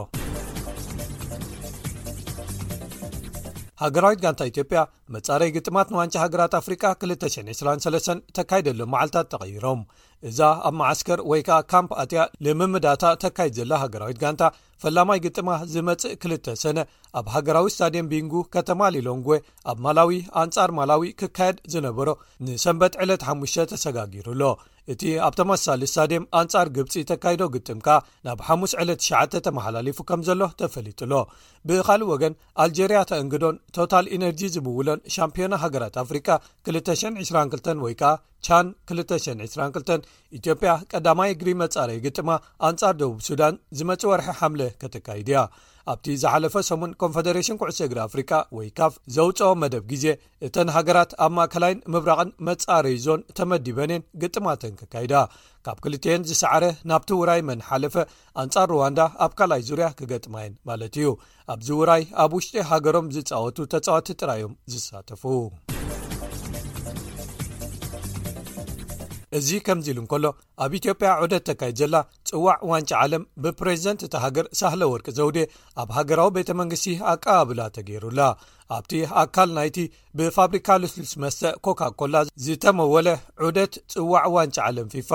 ሃገራዊት ጋንታ ኢትዮጵያ መጻረይ ግጥማት ንዋንጫ ሃገራት ኣፍሪቃ 223 ተካይደሎም መዓልታት ተቐይሮም እዛ ኣብ መዓስከር ወይ ከኣ ካምፕ ኣትያ ልምምዳታ ተካይድ ዘላ ሃገራዊት ጋንታ ፈላማይ ግጥማ ዝመጽእ ክልተ ሰነ ኣብ ሃገራዊ ስታድየም ቢንጉ ከተማ ሊሎንጉወ ኣብ ማላዊ ኣንጻር ማላዊ ክካየድ ዝነበሮ ንሰንበት ዕለት ሓሙሽተ ተሰጋጊሩ ኣሎ እቲ ኣብ ተመሳሳሊ ስታድየም ኣንጻር ግብፂ ተካይዶ ግጥም ከኣ ናብ ሓሙስ ዕለት ትሸ ተመሓላሊፉ ከም ዘሎ ተፈሊጡሎ ብካልእ ወገን ኣልጀርያ ተእንግዶን ቶታል ኢነርጂ ዝምውሎን ሻምፒዮና ሃገራት ኣፍሪቃ 222 ወይ ከኣ ቻን 222 ኢትዮጵያ ቀዳማይ እግሪ መጻረይ ግጥማ ኣንጻር ደቡብ ሱዳን ዝመፅ ወርሒ ሓምለ ከተካይድያ ኣብቲ ዝሓለፈ ሰሙን ኮንፈደሬሽን ኩዕሶ እግሪ ኣፍሪቃ ወይ ካፍ ዘውፀኦ መደብ ግዜ እተን ሃገራት ኣብ ማእከላይን ምብራቕን መጻረይ ዞን ተመዲበን እየን ግጥማተን ክካይዳ ካብ ክልተኤን ዝሰዕረ ናብቲ ውራይ መን ሓለፈ ኣንጻር ሩዋንዳ ኣብ ካልኣይ ዙርያ ክገጥማ የን ማለት እዩ ኣብዚ ውራይ ኣብ ውሽጢ ሃገሮም ዝፃወቱ ተፃወቲ ጥራይ እዮም ዝሳተፉ እዚ ከምዚ ኢሉ እንከሎ ኣብ ኢትዮጵያ ዑደት ተካይድ ዘላ ፅዋዕ ዋንጫ ዓለም ብፕሬዚደንት እታ ሃገር ሳህለ ወርቂ ዘውዴ ኣብ ሃገራዊ ቤተ መንግስቲ ኣቀባብላ ተገይሩላ ኣብቲ ኣካል ናይቲ ብፋብሪካ ልስሉስ መስተ ኮካ ኮላ ዝተመወለ ዑደት ፅዋዕ ዋንጫ ዓለም ፊፋ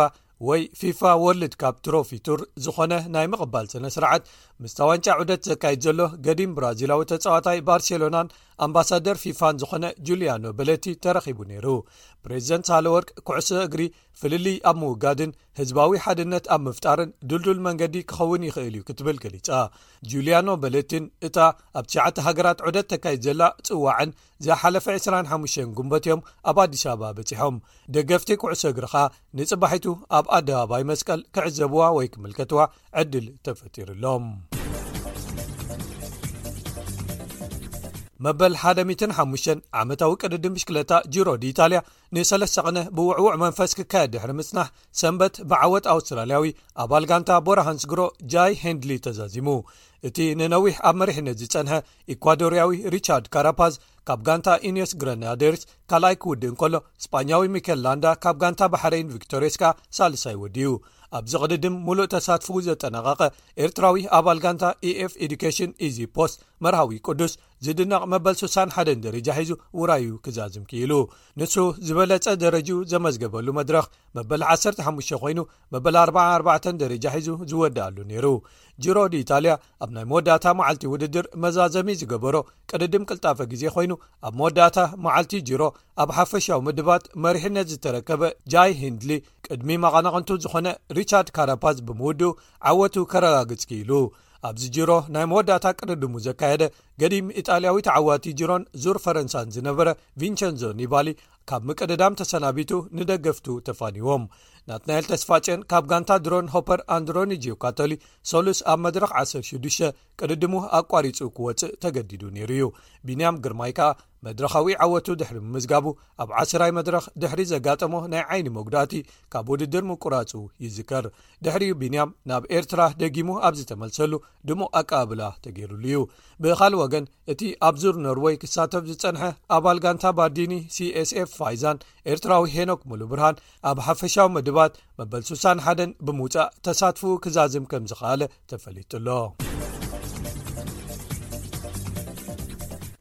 ወይ ፊፋ ወርልድ ካብ ትሮፊቱር ዝኾነ ናይ ምቕባል ስነ ስርዓት ምስታ ዋንጫ ዑደት ዘካይድ ዘሎ ገዲም ብራዚላዊ ተፃዋታይ ባርሴሎናን ኣምባሳደር ፊፋን ዝኾነ ጁልያኖ በለቲ ተረኺቡ ነይሩ ፕሬዚደንት ሳለወርቅ ኩዕሶ እግሪ ፍልልይ ኣብ ምውጋድን ህዝባዊ ሓድነት ኣብ ምፍጣርን ድልዱል መንገዲ ክኸውን ይኽእል እዩ ክትብል ገሊጻ ጁልያኖ በለቲን እታ ኣብ ትሽዓተ ሃገራት ዑደት ተካይድ ዘላ ጽዋዕን ዝሓለፈ 25 ጉንበት እዮም ኣብ ኣዲስ ኣበባ በጺሖም ደገፍቲ ኩዕሶ እግሪ ኸኣ ንጽባሒቱ ኣብ ኣደባባይ መስቀል ክዕዘብዋ ወይ ክምልከትዋ ዕድል ተፈጢሩሎም መበል 1ደ5 ዓመታዊ ቅድዲ ምሽክለታ ጅሮ ዲኢታልያ ንሰለስተ ቕነ ብውዕዉዕ መንፈስ ክካየድ ድሕሪ ምጽናሕ ሰንበት ብዓወት ኣውስትራልያዊ ኣባል ጋንታ ቦራሃንስግሮ ጃይ ሄንድሊ ተዛዚሙ እቲ ንነዊሕ ኣብ መሪሕነት ዝጸንሐ ኢኳዶርያዊ ሪቻርድ ካራፓዝ ካብ ጋንታ ዩንስ ግረናደርስ ካልኣይ ክውድእ እንከሎ ስጳኛዊ ሚከል ላንዳ ካብ ጋንታ ባሕረይን ቪክቶርስካ ሳልሳይ ወድዩ ኣብዚ ቅድድም ሙሉእ ተሳትፉ ዘጠናቐቐ ኤርትራዊ ኣባል ጋንታ ኤኤፍ ኤዱኬሽን ኢዚ ፖስት መርሃዊ ቅዱስ ዝድነቕ መበል 61 ደረጃ ሒዙ ውራዩ ክዛዝም ክኢሉ ንሱ ዝበለጸ ደረጅኡ ዘመዝገበሉ መድረኽ መበል 15 ኮይኑ መበል 44 ደረጃ ሒዙ ዝወድኣሉ ነይሩ ጅሮዲ ኢታልያ ኣብ ናይ መወዳእታ መዓልቲ ውድድር መዛዘሚ ዝገበሮ ቅድድም ቅልጣፈ ግዜ ኮይኑ ኣብ መወዳእታ መዓልቲ ጅሮ ኣብ ሓፈሻዊ ምድባት መሪሕነት ዝተረከበ ጃይ ሂንድሊ ቅድሚ መቐናቕንቱ ዝኾነ ሪቻርድ ካራፓዝ ብምውድኡ ዓወቱ ከረጋግጽ ክኢሉ ኣብዚ ጅሮ ናይ መወዳእታ ቅድድሙ ዘካየደ ገዲም ኢጣልያዊ ተዓዋቲ ጅሮን ዙር ፈረንሳን ዝነበረ ቪንቸንዞ ኒባሊ ካብ ምቅድዳም ተሰናቢቱ ንደገፍቱ ተፋኒዎም ናትናኤል ተስፋጨን ካብ ጋንታ ድሮን ሆፐር ኣንድሮኒ ጂዮ ካቶሊ ሰሉስ ኣብ መድረኽ 16 ቅድድሙ ኣቋሪፁ ክወፅእ ተገዲዱ ነይሩ እዩ ቢንያም ግርማይ ከኣ መድረኻዊ ዓወቱ ድሕሪ ምምዝጋቡ ኣብ ዓስራይ መድረኽ ድሕሪ ዘጋጠሞ ናይ ዓይኒ መጉዳእቲ ካብ ውድድር ምቁራጹ ይዝከር ድሕሪ ዩ ቢንያም ናብ ኤርትራ ደጊሙ ኣብ ዝተመልሰሉ ድሙቕ ኣቀባብላ ተገይሩሉ እዩ ብካልእ ወገን እቲ ኣብ ዙር ኖርወይ ክሳተፍ ዝጸንሐ ኣባል ጋንታ ባርዲኒ ሲስኤፍ ፋይዛን ኤርትራዊ ሄኖክ ሙሉ ብርሃን ኣብ ሓፈሻዊ መድባት መበል 61 ብምውፃእ ተሳትፉ ክዛዝም ከም ዝኸኣለ ተፈሊጡ ኣሎ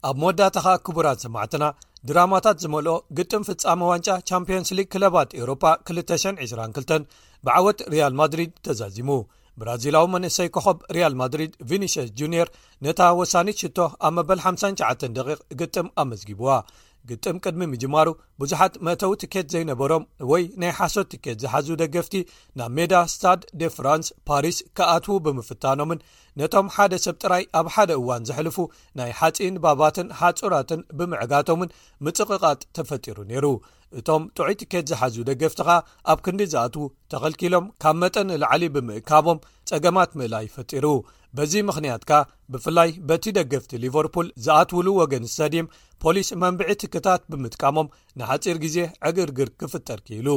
ኣብ መወዳእታ ኸኣ ክቡራት ሰማዕትና ድራማታት ዝመልኦ ግጥም ፍፃሚ ዋንጫ ቻምፕዮንስ ሊግ ክለባት ኤውሮፓ 222 ብዓወት ሪያል ማድሪድ ተዛዚሙ ብራዚላዊ መንእሰይ ኮኸብ ሪያል ማድሪድ ቪኒሽስ ጁኒር ነታ ወሳኒት ሽቶ ኣብ መበል 59 ደቂ ግጥም ኣመዝጊብዋ ግጥም ቅድሚ ምጅማሩ ብዙሓት መእተዊ ትኬት ዘይነበሮም ወይ ናይ ሓሶት ትኬት ዝሓዙ ደገፍቲ ናብ ሜዳ ስታድ ደ ፍራንስ ፓሪስ ክኣትዉ ብምፍታኖምን ነቶም ሓደ ሰብ ጥራይ ኣብ ሓደ እዋን ዘሕልፉ ናይ ሓፂን ባባትን ሓፁራትን ብምዕጋቶምን ምፅቕቓጥ ተፈጢሩ ነይሩ እቶም ጥዑይ ትኬት ዝሓዙ ደገፍቲ ኸኣ ኣብ ክንዲ ዝኣትዉ ተኸልኪሎም ካብ መጠን ንላዕሊ ብምእካቦም ጸገማት ምእላይ ፈጢሩ በዚ ምኽንያት ከኣ ብፍላይ በቲ ደገፍቲ ሊቨርፑል ዝኣትውሉ ወገን ስተድየም ፖሊስ መንብዒ ትክታት ብምጥቃሞም ንሓጺር ግዜ ዕግርግር ክፍጠር ክኢሉ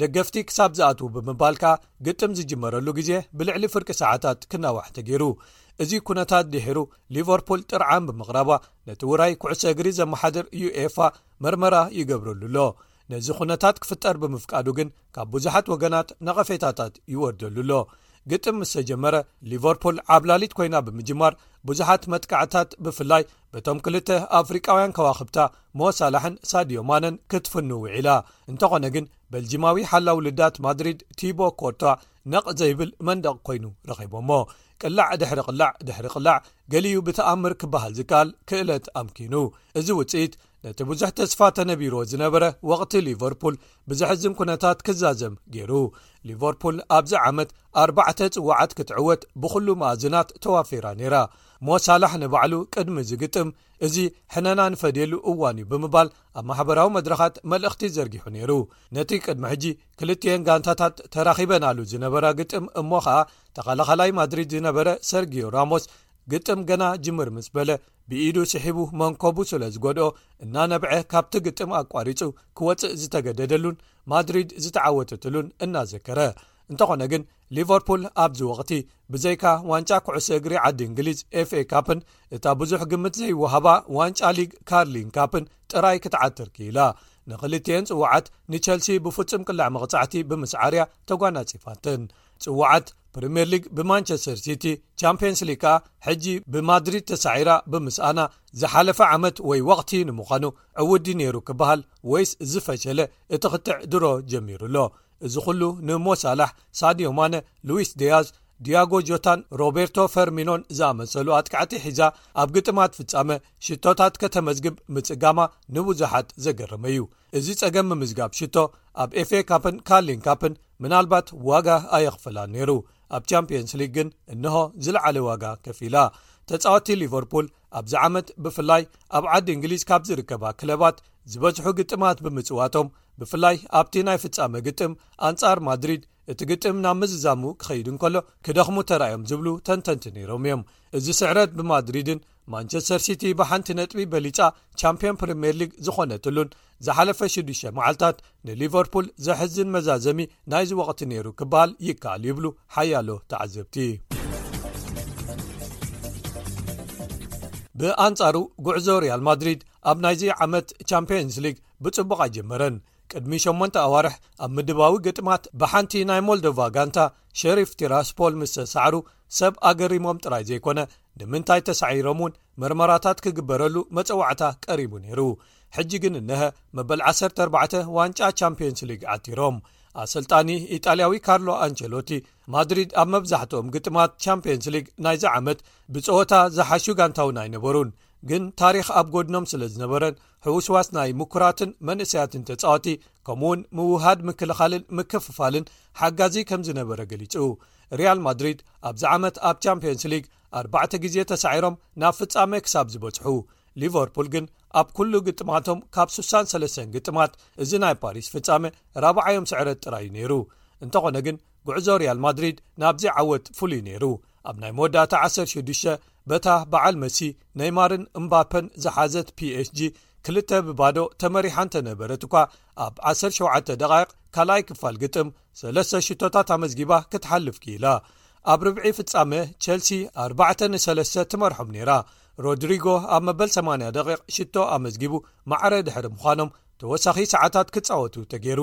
ደገፍቲ ክሳብ ዝኣትዉ ብምባል ከኣ ግጥም ዝጅመረሉ ግዜ ብልዕሊ ፍርቂ ሰዓታት ክናዋሕ ተገይሩ እዚ ኩነታት ድሒሩ ሊቨርፑል ጥርዓን ብምቕራባ ነቲ ውራይ ኩዕሶ እግሪ ዘመሓድር ዩኤፋ መርመራ ይገብረሉ ኣሎ ነዚ ኩነታት ክፍጠር ብምፍቃዱ ግን ካብ ብዙሓት ወገናት ነቐፌታታት ይወርደሉ ኣሎ ግጥም ምስ ተጀመረ ሊቨርፑል ዓብላሊት ኮይና ብምጅማር ብዙሓት መጥቃዕታት ብፍላይ በቶም ክልተ ኣፍሪቃውያን ከዋኽብታ ሞሳላሕን ሳድዮማነን ክትፍኑ ውዒላ እንተኾነ ግን በልጂማዊ ሓላ ውልዳት ማድሪድ ቲቦ ኮርቷ ነቕ ዘይብል መንደቕ ኮይኑ ረኺቦሞ ቅላዕ ድሕሪ ቕላዕ ድሕሪ ቕላዕ ገሊዩ ብተኣምር ክበሃል ዝከኣል ክእለት ኣምኪኑ እዚ ውፅኢት ነቲ ብዙሕ ተስፋ ተነቢርዎ ዝነበረ ወቕቲ ሊቨርፑል ብዘሕዝን ኩነታት ክዛዘም ገይሩ ሊቨርፑል ኣብዚ ዓመት ኣርባዕተ ጽዋዓት ክትዕወት ብዅሉ መእዝናት ተዋፊራ ነይራ ሞሳላሕ ንባዕሉ ቅድሚ ዝግጥም እዚ ሕነና ንፈድየሉ እዋን እዩ ብምባል ኣብ ማሕበራዊ መድረኻት መልእኽቲ ዘርጊሑ ነይሩ ነቲ ቅድሚ ሕጂ ክልትዮን ጋንታታት ተራኺበናሉ ዝነበራ ግጥም እሞ ኸኣ ተኸላኸላይ ማድሪድ ዝነበረ ሰርጊዮ ራሞስ ግጥም ገና ጅምር ምስ በለ ብኢዱ ስሒቡ መንኮቡ ስለ ዝጎድኦ እናነብዐ ካብቲ ግጥም ኣቋሪጹ ክወጽእ ዝተገደደሉን ማድሪድ ዝተዓወተትሉን እናዘከረ እንተኾነ ግን ሊቨርፑል ኣብዚ ወቕቲ ብዘይካ ዋንጫ ኩዕሶ እግሪ ዓዲ እንግሊዝ ኤፍኤ ካፕን እታ ብዙሕ ግምት ዘይወሃባ ዋንጫ ሊግ ካርሊን ካፕን ጥራይ ክትዓትር ክኢላ ንክልትኤን ጽዋዓት ንቸልሲ ብፍጹም ቅላዕ መቕጻዕቲ ብምስዓርያ ተጓናጺፋትን ፅዋዓት ፕሪምየር ሊግ ብማንቸስተር ሲቲ ቻምፕንስ ሊግ ከኣ ሕጂ ብማድሪድ ተሳዒራ ብምስኣና ዝሓለፈ ዓመት ወይ ወቕቲ ንምዃኑ ዕውዲ ነይሩ ክበሃል ወይስ ዝፈሸለ እቲ ክትዕ ድሮ ጀሚሩ ኣሎ እዚ ዅሉ ንሞሳላሕ ሳድዮማነ ሉዊስ ድያዝ ድያጎ ጆታን ሮቤርቶ ፈርሚኖን ዝኣመሰሉ ኣጥቃዕቲ ሒዛ ኣብ ግጥማት ፍጻመ ሽቶታት ከተመዝግብ ምጽጋማ ንብዙሓት ዘገረመ እዩ እዚ ጸገም ምምዝጋብ ሽቶ ኣብ ኤፍኤ ካፕን ካርሊን ካፕን ምናልባት ዋጋ ኣየኽፍላን ነይሩ ኣብ ቻምፕዮንስ ሊግ ግን እንሆ ዝለዓለ ዋጋ ከፊላ ተጻወቲ ሊቨርፑል ኣብዚ ዓመት ብፍላይ ኣብ ዓዲ እንግሊዝ ካብ ዝርከባ ክለባት ዝበዝሑ ግጥማት ብምጽዋቶም ብፍላይ ኣብቲ ናይ ፍጻመ ግጥም ኣንጻር ማድሪድ እቲ ግጥም ናብ ምዝዛሙ ክኸይድ እንከሎ ክደኽሙ ተራእዮም ዝብሉ ተንተንቲ ነይሮም እዮም እዚ ስዕረት ብማድሪድን ማንቸስተር ሲቲ ብሓንቲ ነጥቢ በሊጻ ቻምፕዮን ፕሪምየር ሊግ ዝኾነትሉን ዝሓለፈ 6ዱሽ መዓልታት ንሊቨርፑል ዘሕዝን መዛዘሚ ናይዚ ወቕቲ ነይሩ ክበሃል ይከኣል ይብሉ ሓያሎ ተዓዘብቲ ብኣንጻሩ ጉዕዞ ርያል ማድሪድ ኣብ ናይዚ ዓመት ቻምፕንስ ሊግ ብጽቡቕ ኣይጀመረን ቅድሚ 8 ኣዋርሕ ኣብ ምድባዊ ግጥማት ብሓንቲ ናይ ሞልዶቫ ጋንታ ሸሪፍ ቲራስፖል ምስ ተሳዕሩ ሰብ ኣገሪሞም ጥራይ ዘይኮነ ንምንታይ ተሳዒሮም እውን መርመራታት ክግበረሉ መጸዋዕታ ቀሪቡ ነይሩ ሕጂ ግን እነሀ መበል 14 ዋንጫ ቻምፕዮንስ ሊግ ዓቲሮም ኣሰልጣኒ ኢጣልያዊ ካርሎ ኣንቸሎቲ ማድሪድ ኣብ መብዛሕትኦም ግጥማት ቻምፕዮንስ ሊግ ናይዚ ዓመት ብጸወታ ዝሓሹ ጋንታውን ኣይነበሩን ግን ታሪኽ ኣብ ጎድኖም ስለ ዝነበረን ሕውስዋስ ናይ ምኩራትን መንእሰያትን ተጻወቲ ከምኡ ውን ምውህሃድ ምክልኻልን ምክፍፋልን ሓጋዚ ከም ዝነበረ ገሊጹ ሪያል ማድሪድ ኣብዚ ዓመት ኣብ ቻምፕዮንስ ሊግ ኣርባዕተ ግዜ ተሳዒሮም ናብ ፍጻመ ክሳብ ዝበጽሑ ሊቨርፑል ግን ኣብ ኩሉ ግጥማቶም ካብ 63 ግጥማት እዚ ናይ ፓሪስ ፍጻመ ራብዓዮም ስዕረት ጥራይ እዩ ነይሩ እንተኾነ ግን ጉዕዞ ሪያል ማድሪድ ናብዚ ዓወት ፍሉይ ነይሩ፣ ኣብ ናይ መወዳእታ ዓሰርተ ሽዱሽተ በታ በዓል መሲ፣ ነይማርን እምባፐን ዝሓዘት ፒኤስጂ ክልተ ብ ባዶ ተመሪሓ እንተነበረት'ኳ ኣብ ዓሰርተ ሸውዓተ ደቓይቕ ካልኣይ ክፋል ግጥም ሰለስተ ሽቶታት ኣመዝጊባ ክትሓልፍ ክኢላ። ኣብ ርብዒ ፍጻመ ቸልሲ ኣርባዕተ ን ሰለስተ ትመርሖም ነይራ፣ ሮድሪጎ ኣብ መበል ሰማንያ ደቒቕ ሽቶ ኣመዝጊቡ ማዕረ ድሕሪ ምዃኖም ተወሳኺ ሰዓታት ክጻወቱ ተገይሩ።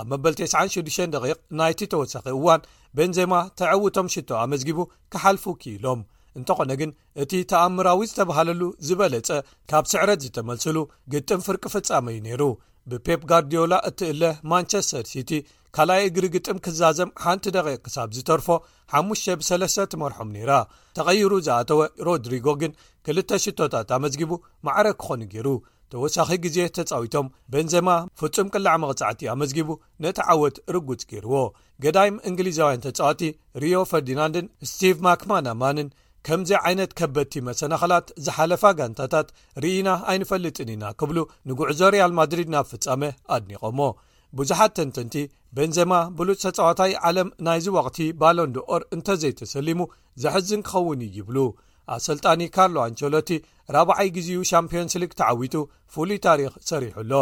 ኣብ መበል ቴስዓን ሽዱሽተን ደቒቕ ናይቲ ተወሳኺ እዋን ቤንዜማ ተዐውቶም ሽቶ ኣመዝጊቡ ክሓልፉ ክኢሎም። እንተኾነ ግን እቲ ተኣምራዊ ዝተብሃለሉ ዝበለጸ ካብ ስዕረት ዝተመልስሉ ግጥም ፍርቂ ፍጻመ'ዩ ነይሩ። ብፔፕ ጋርድዮላ እትእለ ማንቸስተር ሲቲ ካልኣይ እግሪ ግጥም ክዛዘም ሓንቲ ደቂቕ ክሳብ ዝተርፎ ሓሙሽተ ብሰለስተ ትመርሖም ነይራ ተቐይሩ ዝኣተወ ሮድሪጎ ግን ክልተ ሽቶታት ኣመዝጊቡ ማዕረ ክኾኑ ገይሩ ተወሳኺ ግዜ ተጻዊቶም በንዘማ ፍጹም ቅላዕ መቕጻዕቲ ኣመዝጊቡ ነቲ ዓወት ርጉጽ ገይርዎ ገዳይም እንግሊዛውያን ተጻዋቲ ሪዮ ፈርዲናንድን ስቲቭ ማክማናማንን ከምዚ ዓይነት ከበድቲ መሰናኸላት ዝሓለፋ ጋንታታት ርኢና ኣይንፈልጥን ኢና ክብሉ ንጉዕዞ ርያል ማድሪድ ናብ ፍጻመ ኣድኒቖሞ ብዙሓት ተንተንቲ ቤንዘማ ብሉፅ ተፃዋታይ ዓለም ናይዚ ወቕቲ ባሎንድኦር እንተዘይተሰሊሙ ዘሕዝን ክኸውን እዩ ይብሉ ኣሰልጣኒ ካርሎ ኣንቸሎቲ ራብዓይ ግዜኡ ሻምፕዮንስ ሊግ ተዓዊቱ ፍሉይ ታሪኽ ሰሪሑ ኣሎ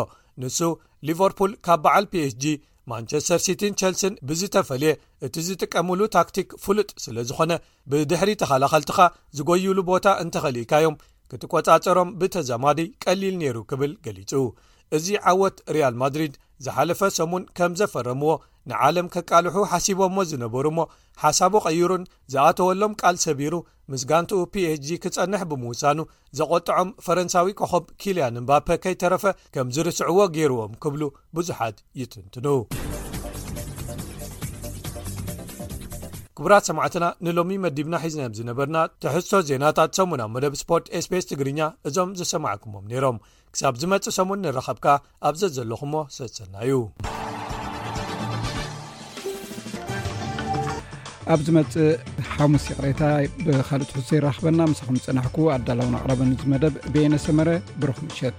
ንሱ ሊቨርፑል ካብ በዓል ፒኤስg ማንቸስተር ሲቲን ቸልሲን ብዝተፈልየ እቲ ዝጥቀምሉ ታክቲክ ፍሉጥ ስለ ዝኾነ ብድሕሪ ተኸላኸልትኻ ዝጎይሉ ቦታ እንተኸሊእካዮም ክትቆፃፀሮም ብተዛማዲ ቀሊል ነይሩ ክብል ገሊፁ እዚ ዓወት ሪያል ማድሪድ ዝሓለፈ ሰሙን ከም ዘፈረምዎ ንዓለም ከቃልሑ ሓሲቦሞ ዝነበሩ እሞ ሓሳቡ ቀይሩን ዝኣተወሎም ቃል ሰቢሩ ምስ ጋንትኡ phg ክጸንሕ ብምውሳኑ ዘቖጥዖም ፈረንሳዊ ኮኸብ ኪልያን እምባፐ ከይተረፈ ከም ዝርስዕዎ ገይርዎም ክብሉ ብዙሓት ይትንትኑ ክቡራት ሰማዕትና ንሎሚ መዲብና ሒዝናዮም ዝነበርና ትሕዝቶ ዜናታት ሰሙን ኣብ መደብ ስፖርት ስፔስ ትግርኛ እዞም ዝሰማዕኩሞም ነይሮም ክሳብ ዝመጽእ ሰሙን ንረኸብካ ኣብ ዘዘለኹሞ ሰሰናዩ ኣብ ዝመፅእ ሓሙስ ይቕሬታ ብካልእ ትሕሶ ይራኽበና ምሳኹም ዝፅናሕኩ ኣዳላውን ኣቕረበን እዚ መደብ ቤየነ ሰመረ ብሩኽ ምሸት